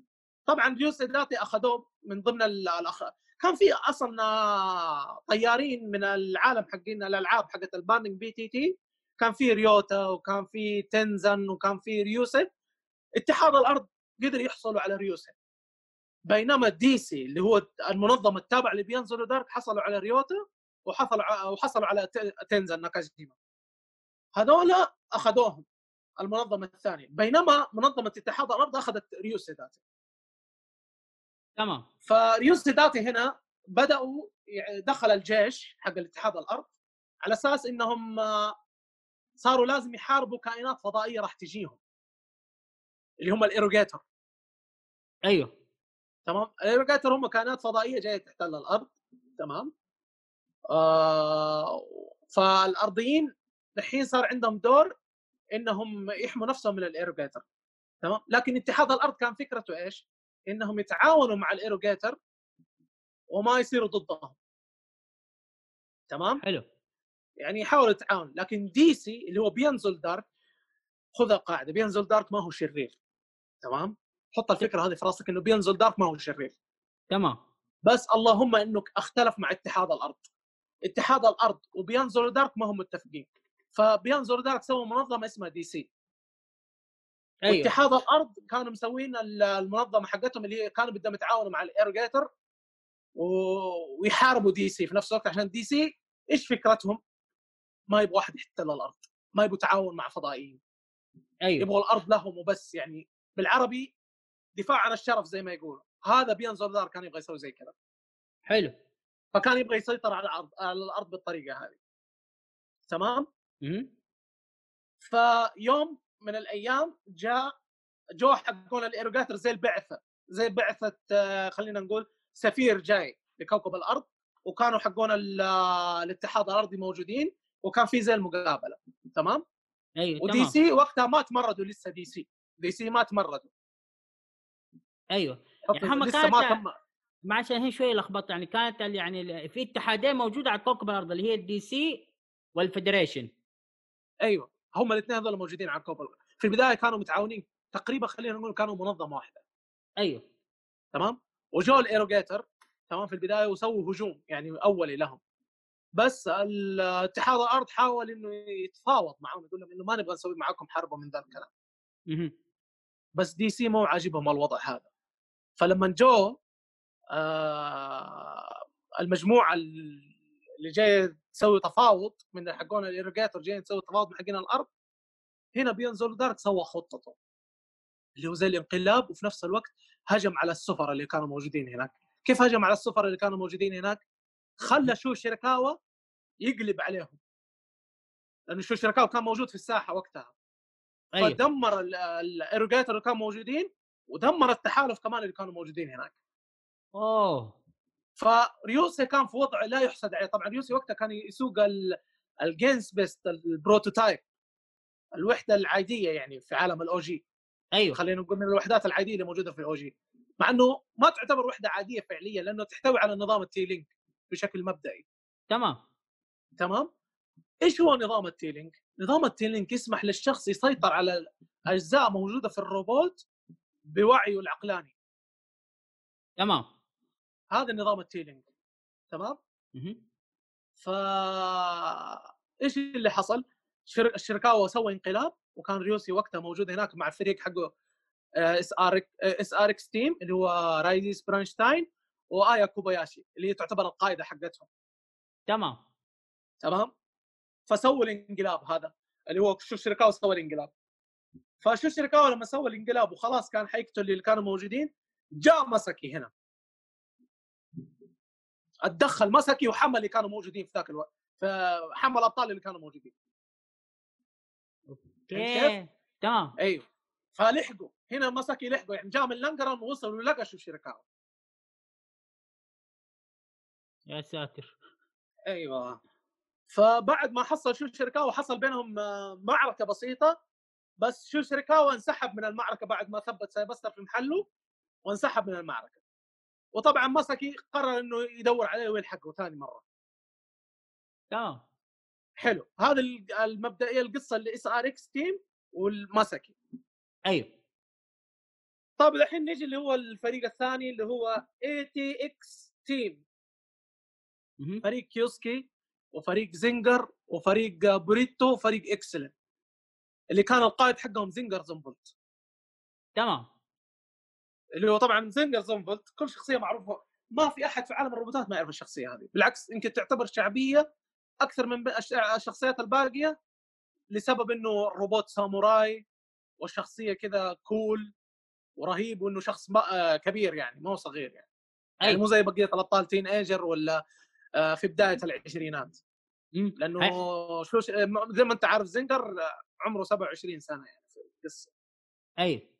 طبعا ريوسي داتي أخذوه من ضمن ال- الأخ... كان في أصلا آه، طيارين من العالم حقين الألعاب حقت ال Burning PT كان في ريوتا وكان في تنزان وكان في ريوسي اتحاد الأرض قدر يحصلوا على ريوسي بينما DC اللي هو المنظمة التابعة لبيان زولدارك حصلوا على ريوتا وحصلوا وحصلوا على تنزان ناكاجيما. هذولا أخذوهم المنظمة الثانية. بينما منظمة اتحاد الأرض أخذت ريوسي داتي تمام. فريوسي داتي هنا بدأوا دخل الجيش حق الاتحاد الأرض على أساس إنهم آه، صاروا لازم يحاربوا كائنات فضائية راح تجيهم. اللي هم الإيروجيتر. أيوه. تمام؟ الإيروجيتر هم كائنات فضائية جاية تحتل الأرض. تمام؟ آه فالأرضيين الحين صار عندهم دور إنهم يحموا نفسهم من الإيروجيتر. تمام؟ لكن اتحاد الأرض كان فكرته إيش؟ إنهم يتعاونوا مع الايروجيتر وما يصيروا ضدهم. تمام؟ حلو. يعني يحاولوا يتعاونوا لكن DC اللي هو بيان زولدارك خذ القاعدة بيان زولدارك ما هو شرير. تمام؟ حط الفكرة هذه في راسك إنه بيان زولدارك ما هو شرير. تمام. بس اللهم انه أختلف مع اتحاد الأرض. اتحاد الأرض وبيان زولدارك ما هم متفقين. فبيان زولدارك سووا منظمة اسمها DC أيوه. واتحاد الأرض كانوا مسوين ال- المنظمة حقتهم اللي هي كانوا بدهم يتعاونوا مع الايروجيتر ويحاربوا DC في نفس الوقت عشان DC إيش فكرتهم؟ ما يبغوا احد يحتل الأرض ما يبغوا تعاون مع فضائيين. أيوه. يبغوا الأرض لهم وبس يعني. بالعربي دفاع عن الشرف زي ما يقولوا. هذا بينزل دار كان يبغى يسوي زي كذا. حلو. فكان يبغى يسيطر على الأرض على الأرض بالطريقة هذه. تمام. فيوم من الأيام جاء جو حقون الايروجاتر زي البعثة زي بعثة آه، خلينا نقول سفير جاي لكوكب الأرض وكانوا حقون آه، الاتحاد الأرضي موجودين وكان في زي المقابلة تمام؟ أيوه و D تمام. C وقتها ما تمردوا لسه DC DC ما تمردوا. أيوه. يعني هم لسه ما تم معلش هي شوية لخبطة يعني كانت يعني في اتحادين موجودة على كوكب الأرض اللي هي ال DC وال Federation أيوه. هم الإثنين هذول موجودين على الأرض في البداية كانوا متعاونين تقريبا خلينا نقول كانوا منظمة واحدة. أيوه. تمام؟ وجو الايروجيتر تمام في البداية وسووا هجوم يعني أولي لهم. بس اتحاد الأرض حاول إنه يتفاوض معهم يقول لهم إنه ما نبغى نسوي معاكم حرب ومن ذا الكلام. بس DC مو عاجبهم الوضع هذا. فلما جو آه المجموعة اللي جاية تسوي تفاوض من حقون الايروجيتر جايين تسوي تفاوض من حقين الأرض هنا بيان زولدارك سوى خطته. اللي هو زي الانقلاب وفي نفس الوقت هجم على السفراء اللي كانوا موجودين هناك. كيف هجم على السفراء اللي كانوا موجودين هناك؟ خلى شو شيركاوا يقلب عليهم. لأنه شو شيركاوا كان موجود في الساحة وقتها. أيوه. فدمر ال- الايروجيتر اللي كانوا موجودين ودمر التحالف كمان اللي كانوا موجودين هناك. أوه. فريوسي كان في وضع لا يحسد عليه. طبعا ريوسي وقتها كان يسوق ال- الجيسبنست ال prototype الوحدة العادية يعني في عالم ال OG أيوه. خلينا نقول من الوحدات العادية اللي موجودة في ال OG مع إنه ما تعتبر وحدة عادية فعليا لأنه تحتوي على نظام ال T-Link بشكل مبدئي. تمام. تمام؟ إيش هو نظام ال T-Link نظام ال T-Link يسمح للشخص يسيطر على اجزاء موجودة في الروبوت بوعيه العقلاني. تمام. هذا نظام ال T-Link تمام. ف إيش اللي حصل؟ شر... الشركاوا سوى انقلاب وكان ريوسي وقتها موجود هناك مع الفريق حقه SR SRX team اللي هو رايديس برانشتاين وآيا كوباياشي اللي هي تعتبر القائدة حقتهم. تمام. تمام؟ فسووا الانقلاب هذا اللي هو شو شركاوا سوى الانقلاب. فشو شركاوا لما سوى الانقلاب وخلاص كان حيقتل اللي كانوا موجودين جاء مسكي هنا. أتدخل مسكي وحمى اللي كانوا موجودين في ذاك الوقت. فحمى الابطال اللي كانوا موجودين. okay. تمام. أيوه. فلحقوا. هنا مسكي لحقوا. يعني جاء من لانجران ووصل ولقى شو شركاوا يا ساتر. أيوه. فبعد ما حصل شو شركاوا حصل بينهم آه، معركة بسيطة. بس شو شركاوا انسحب من المعركة بعد ما ثبت سايبستر في محله وانسحب من المعركة. وطبعا مسكي قرر إنه يدور عليه ويلحقه ثاني مرة. تمام. حلو. هذا ال- المبدئية القصة اللي SRX team والمسكي أيوه. طيب الحين نيجي اللي هو الفريق الثاني اللي هو ATX team. فريق كيوسكي وفريق زنجر وفريق بوريتو وفريق اكسلن اللي كان القائد حقهم زنجر زنفولت تمام. اللي هو طبعا زنجر زنفولت كل شخصية معروفة ما في أحد في عالم الروبوتات ما يعرف الشخصية هذه. بالعكس يمكن تعتبر شعبية أكثر من الش- الشخصيات الباقية لسبب إنه روبوت ساموراي والشخصيه كذا cool ورهيب وإنه شخص ما- كبير يعني ما هو صغير يعني. يعني أي. مو زي بقية الأبطال teenager ولا آه، في بداية العشرينات. لأنه. شو زي ما أنت عارف زنجر عمره 27 سنة يعني في القصة. إيه،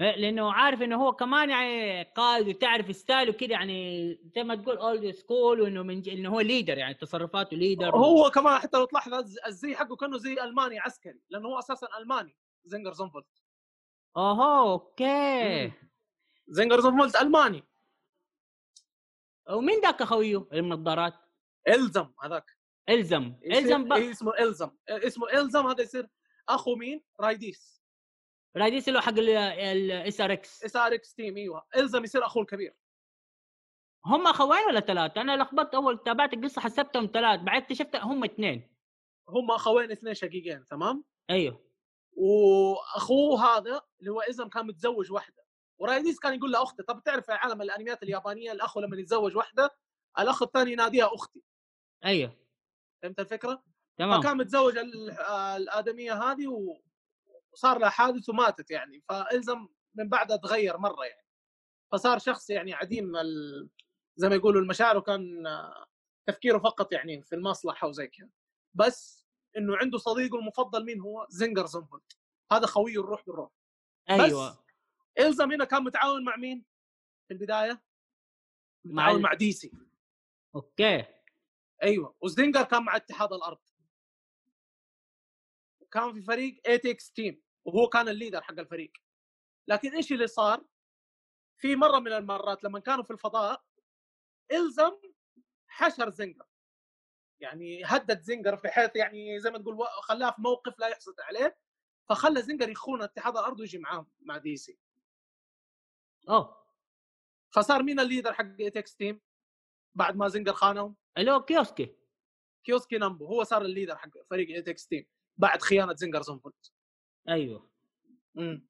لأنه عارف إنه هو كمان يعني قائد وتعرف style ه كده يعني زي ما تقول old school وإنه من ج... إنه هو leader يعني تصرفاته leader هو كمان حتى لو تلاحظ الز- الزي حقه كأنه زي ألماني عسكري لأنه هو أساسا ألماني زنجر زنفولت اوه okay. زنجر زنفولت ألماني. ومين ذاك أخويه النظارات؟ إلزم هذاك. إلزم. إلزم إيه اسمه إلزم. اسمه إلزم هذا يصير أخو مين؟ رايديس. رئيس له حق ال SRX SRX team إيوه. إلزم يصير أخوه الكبير. هم أخوين ولا ثلاثة؟ أنا لخبطت أول تابعت القصة حسبتهم ثلاث بعد اكتشفت هم اثنين. هم أخوين اثنين شقيقين تمام؟ أيوه. وأخوه هذا اللي هو ازم كان متزوج واحدة ورايديس كان يقول له أختي طب تعرف في عالم الأنميات اليابانية الاخ لما يتزوج واحدة الأخ الثاني يناديها أختي. أيوه. فهمت الفكرة؟ تمام. فكان متزوج آه، الآدمية هذه و- وصار لها حادث وماتت يعني فإلزم من بعدها تغير مرة يعني. فصار شخص يعني عديم ال... زي ما يقولوا المشاعر وكان تفكيره فقط يعني في المصلحة وزي كذا. بس إنه عنده صديقه المفضل مين هو؟ زنجر زنفولت هذا خويه الروح بالروح. أيوه. بس إلزم هنا كان متعاون مع مين؟ في البداية؟ مع متعاون ال- مع DC. okay. أيوه. وزنجر كان مع اتحاد الأرض. كان في فريق ATX team وهو كان ال leader حق الفريق. لكن إيش اللي صار؟ في مرة من المرات لما كانوا في الفضاء إلزم حشر زنجر. يعني هدد زنجر في حيث يعني زي ما تقول خلاه في موقف لا يحسد عليه فخلى زنجر يخون اتحاد الأرض ويجي معاهم مع DC أوه. فصار مين ال leader حق ATX team بعد ما زنجر خانهم؟ اللي هو كيوسكي. كيوسكي نامبو هو صار ال leader حق فريق ATX team بعد خيانة زنجر زنفولت أيوه. إمم.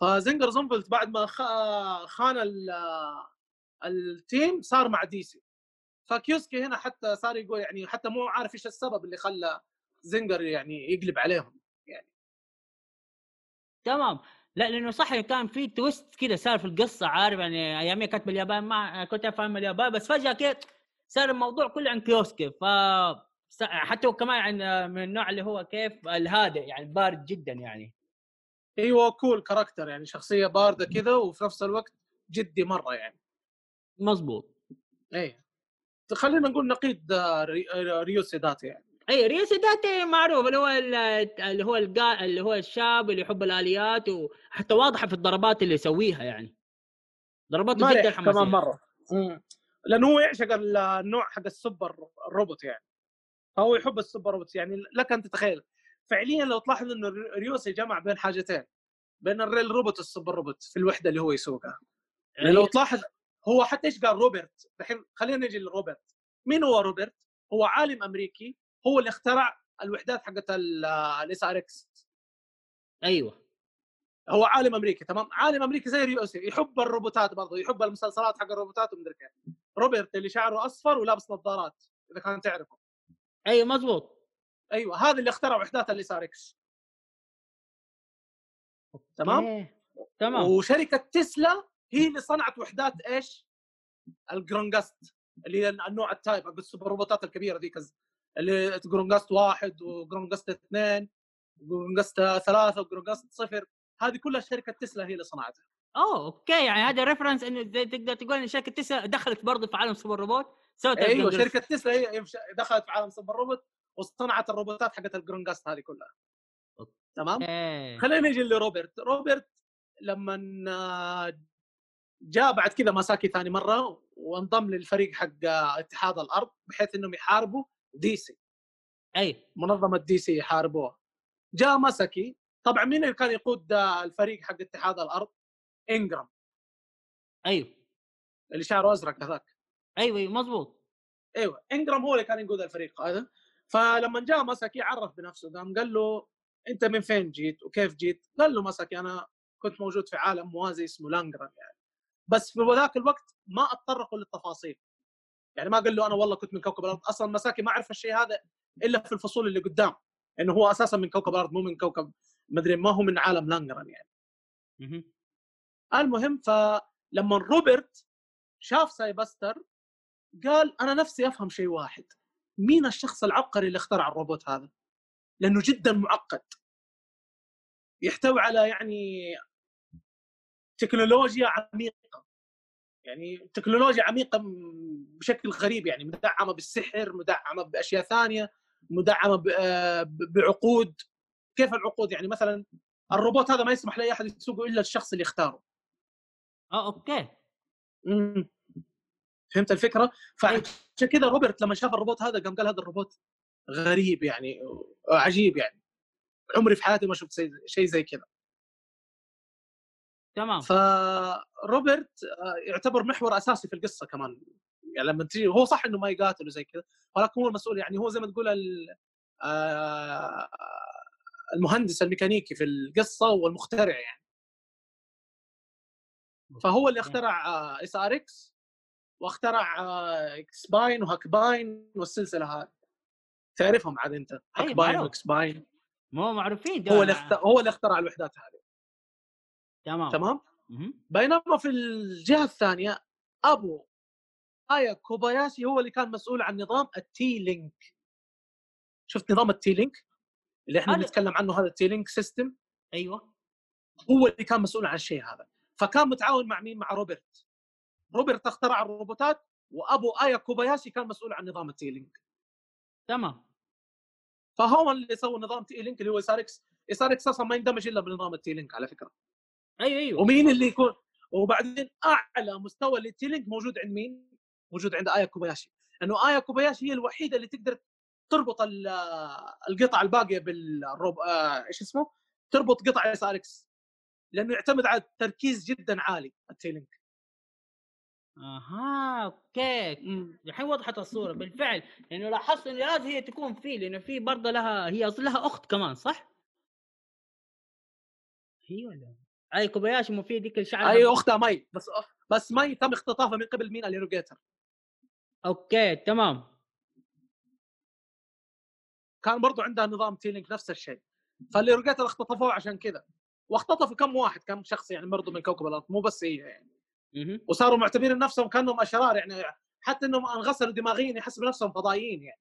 فزنجر زنفولت بعد ما خ- خان ال- ال team صار مع DC. فكيوسكي هنا حتى صار يقول يعني حتى مو عارف إيش السبب اللي خلى زنجر يعني يقلب عليهم تمام. لا لأنه صح كان في twist كده صار في القصة عارف يعني ايامي كانت باليابان ما كنت أفهم اليابان بس فجأة كده صار الموضوع كله عن كيوسكي. ف حتى هو كمان عن من النوع اللي هو كيف الهادئ يعني بارد جدا يعني. أيوه cool character يعني شخصية باردة كذا وفي نفس الوقت جدي مرة يعني. مزبوط إيه. خلينا نقول نقيض آه، آه، ريوسي داتي يعني. اي ريوسي داتي معروف اللي هو ال- اللي هو. اللي هو الشاب اللي يحب الآليات وحتى واضحة في الضربات اللي يسويها يعني. ضرباته جدا حماسيه كمان مرة. مم. لأنه هو يعشق ال- النوع حق السوبر الروبوت يعني. فهو يحب ال super robot يعني لك أن تتخيل. فعليا لو تلاحظ إنه ريوسي جمع بين حاجتين بين ال real robot وال super robot في الوحدة اللي هو يسوقها. يعني لو تلاحظ هو حتى إيش قال؟ روبرت. الحين خلينا نجي لروبرت. مين هو روبرت؟ هو عالم أمريكي. هو اللي اخترع الوحدات حقت ال SRX. أيوه. هو عالم أمريكي تمام؟ عالم أمريكي زي ريوسي يحب الروبوتات برضه يحب المسلسلات حق الروبوتات ومدري كيف. روبرت اللي شعره أصفر ولابس نظارات إذا كان تعرفه. أيوه مضبوط. أيوه هذا اللي اخترع وحدات ال SRX. تمام. تمام. وشركة تسلا هي اللي صنعت وحدات إيش؟ الجرونجاست اللي هي النوع ال type حق السوبر روبوتات الكبيرة ذيك اللي جرونجاست واحد وجرونجاست اثنين وجرونجاست ثلاثة وجرونجاست صفر. هذه كلها شركة تسلا هي اللي صنعتها. أوه أوكي يعني هذا reference انه تقدر تقول إن شركة تسلا دخلت برضه في عالم super robot سوت أيوه. شركة تسلا هي دخلت في عالم super robot وصنعت الروبوتات حقت الجرونجاست هذه كلها. تمام؟ إيه. خلينا نجي لروبرت. روبرت لما جاء بعد كذا ماساكي ثاني مرة وانضم للفريق حق اتحاد الأرض بحيث إنهم يحاربوا DC أي. منظمة DC يحاربوها. جاء ماساكي. طبعا مين اللي كان يقود الفريق حق اتحاد الأرض؟ إنجرام. أيوه. اللي شعره ازرق هذاك. أيوه أيوه مضبوط. أيوه إنجرام هو اللي كان يقود الفريق هذا. فلما جاء ماساكي عرف بنفسه قام قال له أنت من فين جيت وكيف جيت؟ قال له ماساكي أنا كنت موجود في عالم موازي اسمه لانجرام يعني. بس في ذاك الوقت ما اتطرقوا للتفاصيل. يعني ما قال له أنا والله كنت من كوكب الأرض. أصلا ماساكي ما عرف الشيء هذا إلا في الفصول اللي قدام إنه هو أساسا من كوكب الأرض مو من كوكب مدري ما هو من عالم لانجرام يعني. مهم. المهم فلما روبرت شاف سايبستر قال أنا نفسي أفهم شيء واحد. مين الشخص العبقري اللي اخترع الروبوت هذا؟ لأنه جدا معقد. يحتوي على يعني تكنولوجيا عميقة. يعني تكنولوجيا عميقة بشكل غريب يعني مدعمة بالسحر مدعمة بأشياء ثانية مدعمة آه، بعقود. كيف العقود؟ يعني مثلا الروبوت هذا ما يسمح لأي أحد يسوقه إلا الشخص اللي اختاره. آه أوكي. مم. فهمت الفكرة؟ فعشان كذا روبرت لما شاف الروبوت هذا قام قال هذا الروبوت غريب يعني عجيب يعني. عمري في حياتي ما شفت شيء زي كذا. تمام. فروبرت آه، يعتبر محور أساسي في القصة كمان. يعني لما تجي هو صح إنه ما يقاتل وزي كذا ولكن هو المسؤول يعني هو زي ما تقول آه، المهندس الميكانيكي في القصة والمخترع يعني. فهو اللي اخترع SRX. واخترع آه، إكسباين وهاكباين والسلسلة هذه. تعرفهم عاد أنت؟ هاك أيوة، باين معروف. وإكسباين مو معروفين هو اللي اخت- هو اللي اخترع الوحدات هذه. تمام. تمام. بينما في الجهة الثانية أبو ايا كوباياشي هو اللي كان مسؤول عن نظام ال T-Link شفت نظام ال T-Link اللي إحنا بنتكلم عنه هذا ال T-Link system أيوه. هو اللي كان مسؤول عن الشيء هذا. فكان متعاون مع مين؟ مع روبرت. روبرت اخترع الروبوتات وأبو آيا كوباياشي كان مسؤول عن نظام ال T-Link. تمام. فهو اللي سوى نظام T-Link اللي هو اس آر إكس. اس آر إكس أصلا ما يندمج إلا بنظام ال T-Link على فكرة. أيوه أيوه. ومين اللي يكون؟ وبعدين أعلى مستوى لل T-Link موجود عند مين؟ موجود عند آيا كوباياشي. لأنه آيا كوباياشي هي الوحيدة اللي تقدر تربط ال- القطع الباقية بالروب آه، إيش اسمه؟ تربط قطع SRX. لأنه يعتمد على تركيز جدا عالي ال T-Link. أها أوكي. الحين وضحت الصورة. بالفعل. لأنه لاحظت انه لازم هي تكون فيه لأنه في برضه لها هي أصلا لها أخت كمان صح؟ هي ولا أي كوباياشي مو في ديك الشعر أي أختها مي. بس بس مي تم اختطافها من قبل مين؟ اليروجيتر أوكي تمام. كان برضو عندها نظام تي لينك نفس الشيء. فاليروجيتر اختطفوه عشان كذا. واختطفوا كم واحد كم شخص يعني برضو من كوكب الأرض. مو بس هي يعني. وصاروا معتبرين نفسهم كأنهم أشرار يعني حتى إنهم انغسلوا دماغيا يحسبوا نفسهم فضائيين يعني.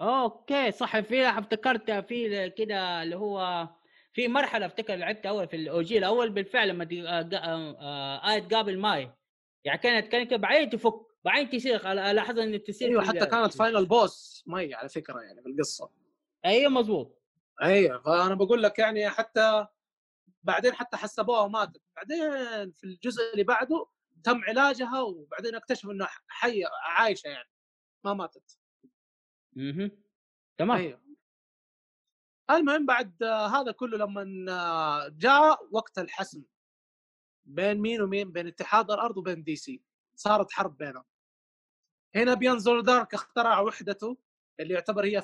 أوكي صح. في افتكرت في كده اللي هو في مرحلة افتكر لعبت أول في الاوجي الأول بالفعل لما دي- آه، آه، آه، آية تقابل ماي. يعني كانت كانت بعدين تفك بعدين تصير لاحظ إن تصير أيوه حتى كانت فاينل بوس مي على فكرة يعني في القصة. أيوه مزبوط أيوه فأنا بقول لك يعني حتى بعدين حتى حسبوها وماتت. بعدين في الجزء اللي بعده تم علاجها وبعدين اكتشفوا إنها حية عايشة يعني ما ماتت. أها تمام. أيوه. المهم بعد هذا كله لما جاء وقت الحسم بين مين ومين؟ بين اتحاد الأرض وبين دي سي. صارت حرب بينهم. هنا بينزل دارك اخترع وحدته اللي يعتبر هي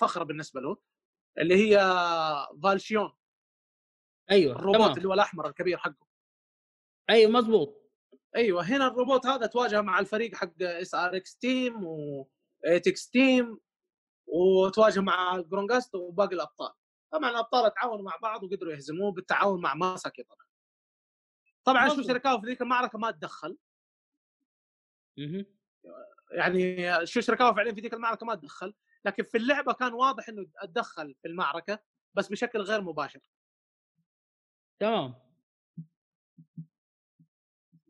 فخر بالنسبة له اللي هي فالسيون. أيوه الروبوت تمام. اللي هو الأحمر الكبير حقه. أيوه مزبوط أيوه هنا الروبوت هذا تواجه مع الفريق حق SRX team و X team وتواجه مع جرونجاست وباقي الأبطال. طبعا الأبطال تعاونوا مع بعض وقدروا يهزموه بالتعاون مع ماساكي طبعا. طبعا شو. شركاوي في ذيك المعركة ما تدخل. يعني شو شركاوي فعليا في ذيك المعركة ما تدخل لكن في اللعبة كان واضح إنه اتدخل في المعركة بس بشكل غير مباشر. تمام.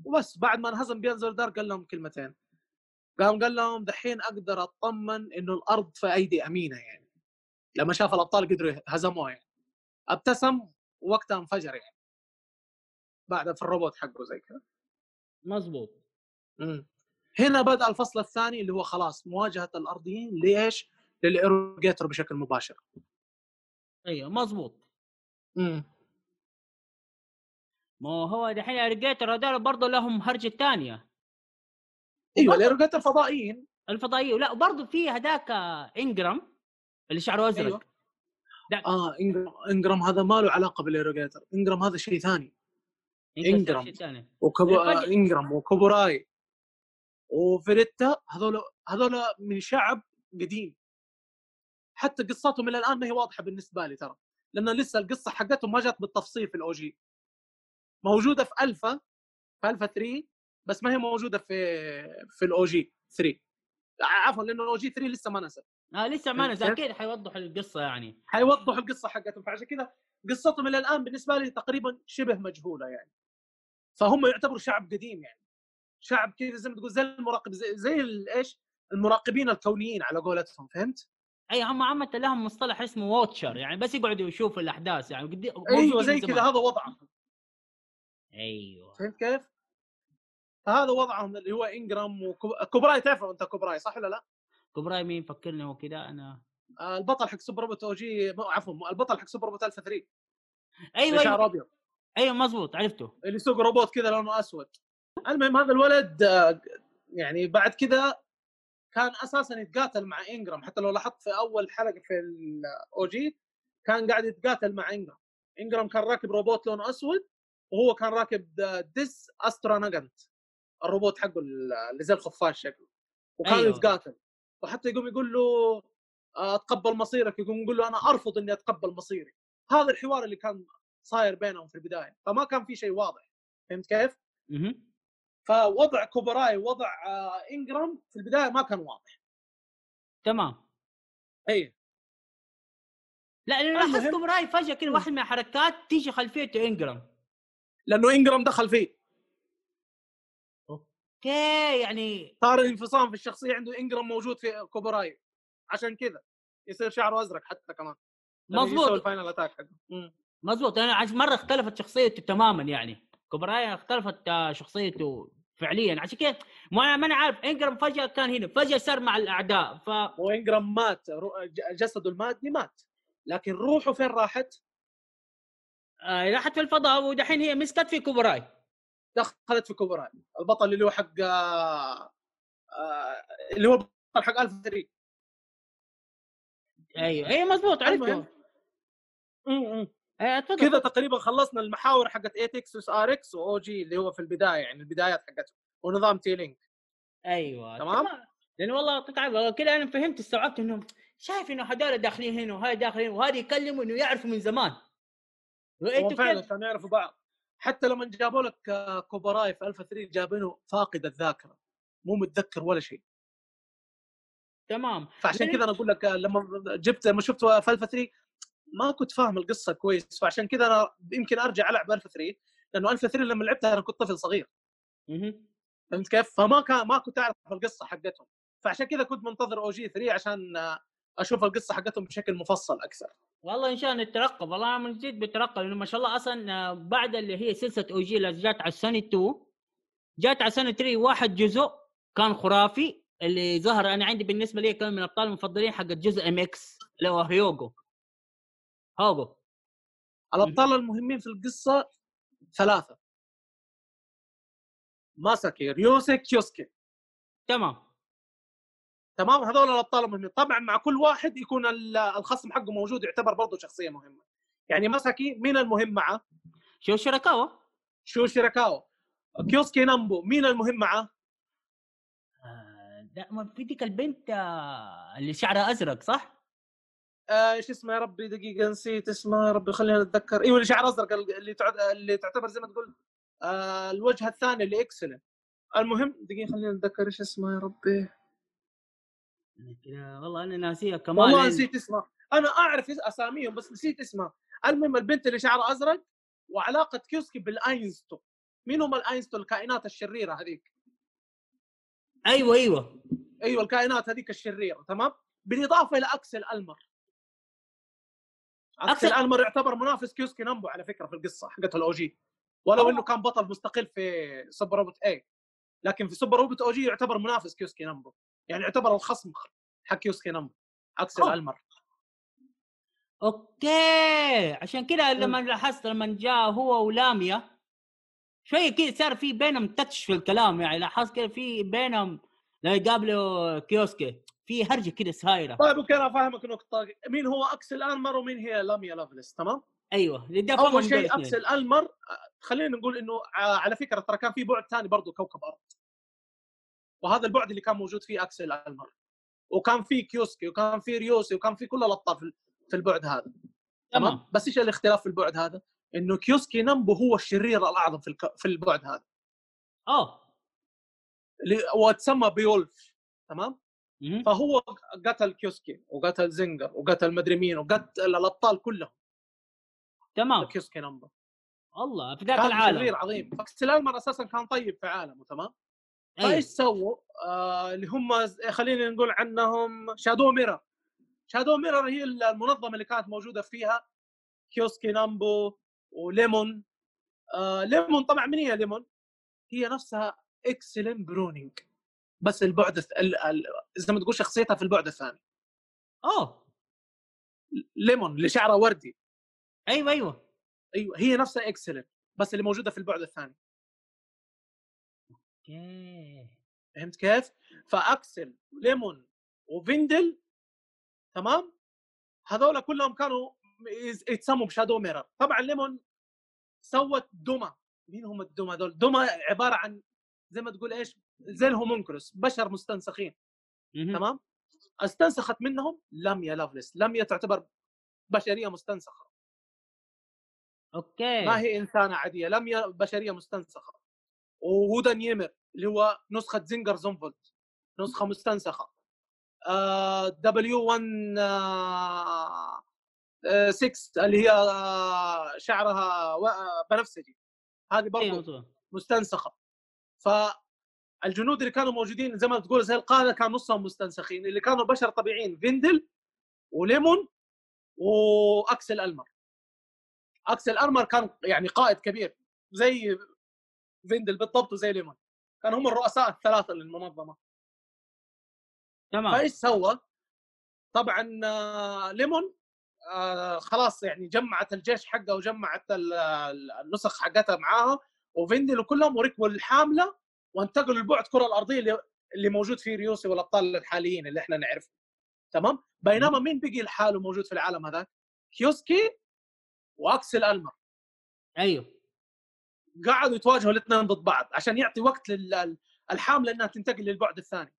وبس بعد ما انهزم بينزل دار قال لهم كلمتين. قام قال لهم دحين أقدر أطمن إنه الأرض في أيدي أمينة يعني. لما شاف الأبطال قدروا هزموها يعني. أبتسم وقتها انفجر يعني. بعد في الروبوت حقه زي كذا. مزبوط مم. هنا بدأ الفصل الثاني اللي هو خلاص مواجهة الأرضيين. ليش؟ للإيروجيتر بشكل مباشر. أيوه مزبوط مم. ما هو دحين الايروجيتر هذول برضه لهم هرجة ثانية إيوه الايروجيتر فضائيين. الفضائيه لا وبرضه في هذاك إنجرام اللي شعره أزرق. أيوة. ده- آه إنجرام, إنجرام هذا ما له علاقة بالايروجيتر إنجرام هذا شيء ثاني. ثاني. وكبو... إنجرام وكوبوراي وفريتا هذول هذول من شعب قديم. حتى قصتهم إلى الآن ما هي واضحة بالنسبة لي ترى. لأن لسه القصة حقتهم ما جات بالتفصيل في ال OG موجودة في ألفا في ألفا 3 بس ما هي موجودة في في ال OG 3 عفوا لأنه ال OG 3 لسه ما نزل آه لسه ما نزل؟ أكيد حيوضح القصة يعني. حيوضحوا القصة حقتهم. فعشان كذا قصتهم إلى الآن بالنسبة لي تقريبا شبه مجهولة يعني. فهم يعتبروا شعب قديم يعني. شعب كذا زي ما تقول زي المراقب زي, زي إيش؟ المراقبين الكونيين على قولتهم. فهمت؟ أي هم عامة لهم مصطلح اسمه watcher يعني بس يقعدوا يشوفوا الأحداث يعني قد- أيوه زي كذا. هذا وضعهم. أيوه. فهمت كيف؟ فهذا وضعهم اللي هو إنجرام وكوبراي تعرفه أنت كوبراي صح ولا لا؟ كبراي مين فكرني هو كذا أنا. آه، البطل حق Super Robot OG عفوا البطل حق Super Robot Alpha 3 أيوه شعره أيوه, أبيض. أيوة مزبوط عرفته. اللي يسوق روبوت كذا لونه أسود. المهم هذا الولد يعني بعد كذا كان أساسا يتقاتل مع إنجرام. حتى لو لاحظت في أول حلقة في ال OG كان قاعد يتقاتل مع إنجرام. إنجرام كان راكب روبوت لونه أسود وهو كان راكب Dis Astranagant الروبوت حقه اللي زي الخفاش شكله وكان. أيوه. يتقاتل وحتى يقوم يقول له آه، أتقبل مصيرك يقوم يقول له أنا أرفض إني أتقبل مصيري هذا الحوار اللي كان صاير بينهم في البداية فما كان في شيء واضح فهمت كيف؟ مهم. فوضع كوبراي ووضع آه، إنجرام في البداية ما كان واضح تمام إي لا لأنه لاحظت كبراي فجأة كذا. واحد من الحركات تيجي خلفيته إنجرام لأنه إنجرام دخل فيه. okay يعني صار الانفصام في الشخصية عنده إنجرام موجود في كوبراي. عشان كذا يصير شعره أزرق حتى كمان. مضبوط. ال final attack. مضبوط. أنا عشان مرة اختلفت شخصيته تماما يعني. كوبراي اختلفت آه، شخصيته فعليا. عشان كذا ما أنا عارف إنجرام فجأة كان هنا فجأة صار مع الأعداء. ف وانجرام مات جسده المادي مات. لكن روحه فين راحت؟ آه، راحت في الفضاء ودحين هي مسكت في كوبراي دخلت في كوبراي البطل اللي هو حق آه، آه، اللي هو البطل حق الفا 3 أيوه اي مضبوط عرفته. مم. آه، تفضل كذا تقريبا خلصنا المحاور حقت ATX SRX و OG اللي هو في البداية يعني البدايات حقته ونظام T-Link أيوه تمام؟ لأن والله قطع كذا أنا فهمت استوعبت انه شايف إنه هذول داخلين هنا وهاي داخلين وهذا يكلموا إنه يعرفوا من زمان. فعلا كانوا يعرفوا بعض. حتى لما جابوا لك كوبراي في الفا 3 جابينه فاقد الذاكرة مو متذكر ولا شيء. تمام. فعشان لأن- كذا أنا أقول لك آه، لما جبت لما شفت في الفا 3 ما كنت فاهم القصة كويس. فعشان كذا أنا يمكن أرجع ألعب الفا 3 لأنه الفا 3 لما لعبتها أنا كنت طفل صغير. فهمت كيف؟ فما كان ما كنت أعرف القصة حقتهم. فعشان كذا كنت منتظر OG 3 عشان آه، أشوف القصة حقتهم بشكل مفصل أكثر. والله إن شاء الله نترقب. والله من جد بترقب لأنه ما شاء الله أصلا آه، بعد اللي هي سلسلة OG اللي جات على السوني 2 جات على سوني 3 واحد جزء كان خرافي. اللي ظهر أنا عندي بالنسبة لي كان من الابطال المفضلين حق الجزء MX اللي هو هيوغو. هيوغو الأبطال المهمين في القصة ثلاثة. ماساكي ريوسي كيوسكي. تمام. تمام؟ هذول الأبطال المهمين. طبعا مع كل واحد يكون ال- الخصم حقه موجود يعتبر برضه شخصية مهمة. يعني ماساكي مين المهم معه؟ شو شيراكاوا شو شيراكاوا كيوسكي نامبو مين المهم معه؟ آه، ده ما في ديك البنت آه، اللي شعرها أزرق صح؟ آه، إيش اسمه يا ربي؟ دقيقة نسيت اسمه يا ربي خلينا نتذكر إيوه اللي شعر أزرق اللي تعد... اللي تعتبر زي ما تقول آه الوجه الثاني اللي إكسلين. المهم دقيقة خلينا نتذكر إيش اسمه يا ربي؟ والله أنا ناسيها كمان والله نسيت اسمها. أنا أعرف إس- أساميهم بس نسيت اسمها. المهم البنت اللي شعرها أزرق وعلاقة كيوسكي بالأينستو. مين هم الأينستو؟ الكائنات الشريرة هذيك. أيوه أيوه. أيوه الكائنات هذيك الشريرة تمام؟ بالإضافة إلى اكسل المر اكسل أكسل- المر يعتبر منافس كيوسكي نامبو على فكرة في القصة حقت ال OG ولو. إنه كان بطل مستقل في Super Robot A لكن في Super Robot OG يعتبر منافس كيوسكي نامبو. يعني يعتبر الخصم حق كيوسكي نامبو اكسل أوه. المر okay عشان كده لما لاحظت لما جاء هو ولاميا شوية كده صار في بينهم touch في الكلام يعني لاحظت كده في بينهم لا يقابلوا كيوسكي في هرجة كده سايره طيب okay أنا فاهمك نقطة مين هو اكسل المر ومين هي لاميا لافلس تمام؟ أيوه أول شيء الاثنين. اكسل المر آه، خلينا نقول إنه آه، على فكرة ترى كان في بعد ثاني برضه كوكب أرض. وهذا البعد اللي كان موجود فيه أكسل المر وكان في كيوسكي وكان في ريوسي وكان في كل الابطال في- البعد هذا. تمام؟ بس إيش الاختلاف في البعد هذا؟ إنه كيوسكي نامبو هو الشرير الأعظم في الك... في البعد هذا. آه. اللي وتسمى بيولف. تمام؟ مهم. فهو قتل كيوسكي وقتل زنجر وقتل مدري مين وقتل الأبطال كلهم. تمام. كيوسكي نامبو الله في ذاك كان العالم. شرير عظيم. فاكسل المر أساسا كان طيب في عالمه تمام؟ أيوة. فايش سووا؟ آه اللي هم خلينا نقول عنهم شادو ميرر Shadow Mirror هي المنظمة اللي كانت موجودة فيها. كيوسكي نامبو وليمون. آه ليمون طبعا من هي ليمون؟ هي نفسها إكسلين برونينج. بس البعد ال... ال... زي ما تقول شخصيتها في البعد الثاني. اوه ليمون اللي شعرها وردي. أيوه أيوه. أيوه هي نفسها إكسلين. بس اللي موجودة في البعد الثاني. فهمت كيف؟ فأكسل ليمون وفيندل تمام؟ هذول كلهم كانوا يتسموا ب Shadow Mirror طبعا ليمون سوت دوما مين هم الدوما دول؟ دوما عبارة عن زي ما تقول إيش؟ زي ال homunculus بشر مستنسخين. تمام؟ استنسخت منهم لميا لافلس لميا تعتبر بشرية مستنسخة okay ما هي إنسانة عادية لميا بشرية مستنسخة وهودن يمر اللي هو نسخة زنجر زونفولت نسخة مستنسخة. W 1 آه آه 6 اللي هي آه شعرها آه، بنفسجي. هذه برضو مظبوط. مستنسخة. فالجنود اللي كانوا موجودين زي ما تقول زي القادة كان نصهم مستنسخين. اللي كانوا بشر طبيعيين فيندل وليمون وأكسل ألمر. أكسل ألمر كان يعني قائد كبير زي فيندل بالضبط وزي ليمون. كانوا هم الرؤساء الثلاثة للمنظمة. تمام. فايش سوى؟ طبعا آه، ليمون آه، خلاص يعني جمعت الجيش حقه وجمعت ال- ال- النسخ حقتها معاها وفيندل وكلهم وركبوا الحاملة وانتقلوا لبعد الكره الأرضية اللي اللي موجود فيه ريوسي والأبطال الحاليين اللي إحنا نعرفهم تمام؟ بينما مين بقي لحاله موجود في العالم هذاك؟ كيوسكي واكسل المر أيوه. قعدوا يتواجهوا الاثنين ضد بعض عشان يعطي وقت للحامله انها تنتقل للبعد الثاني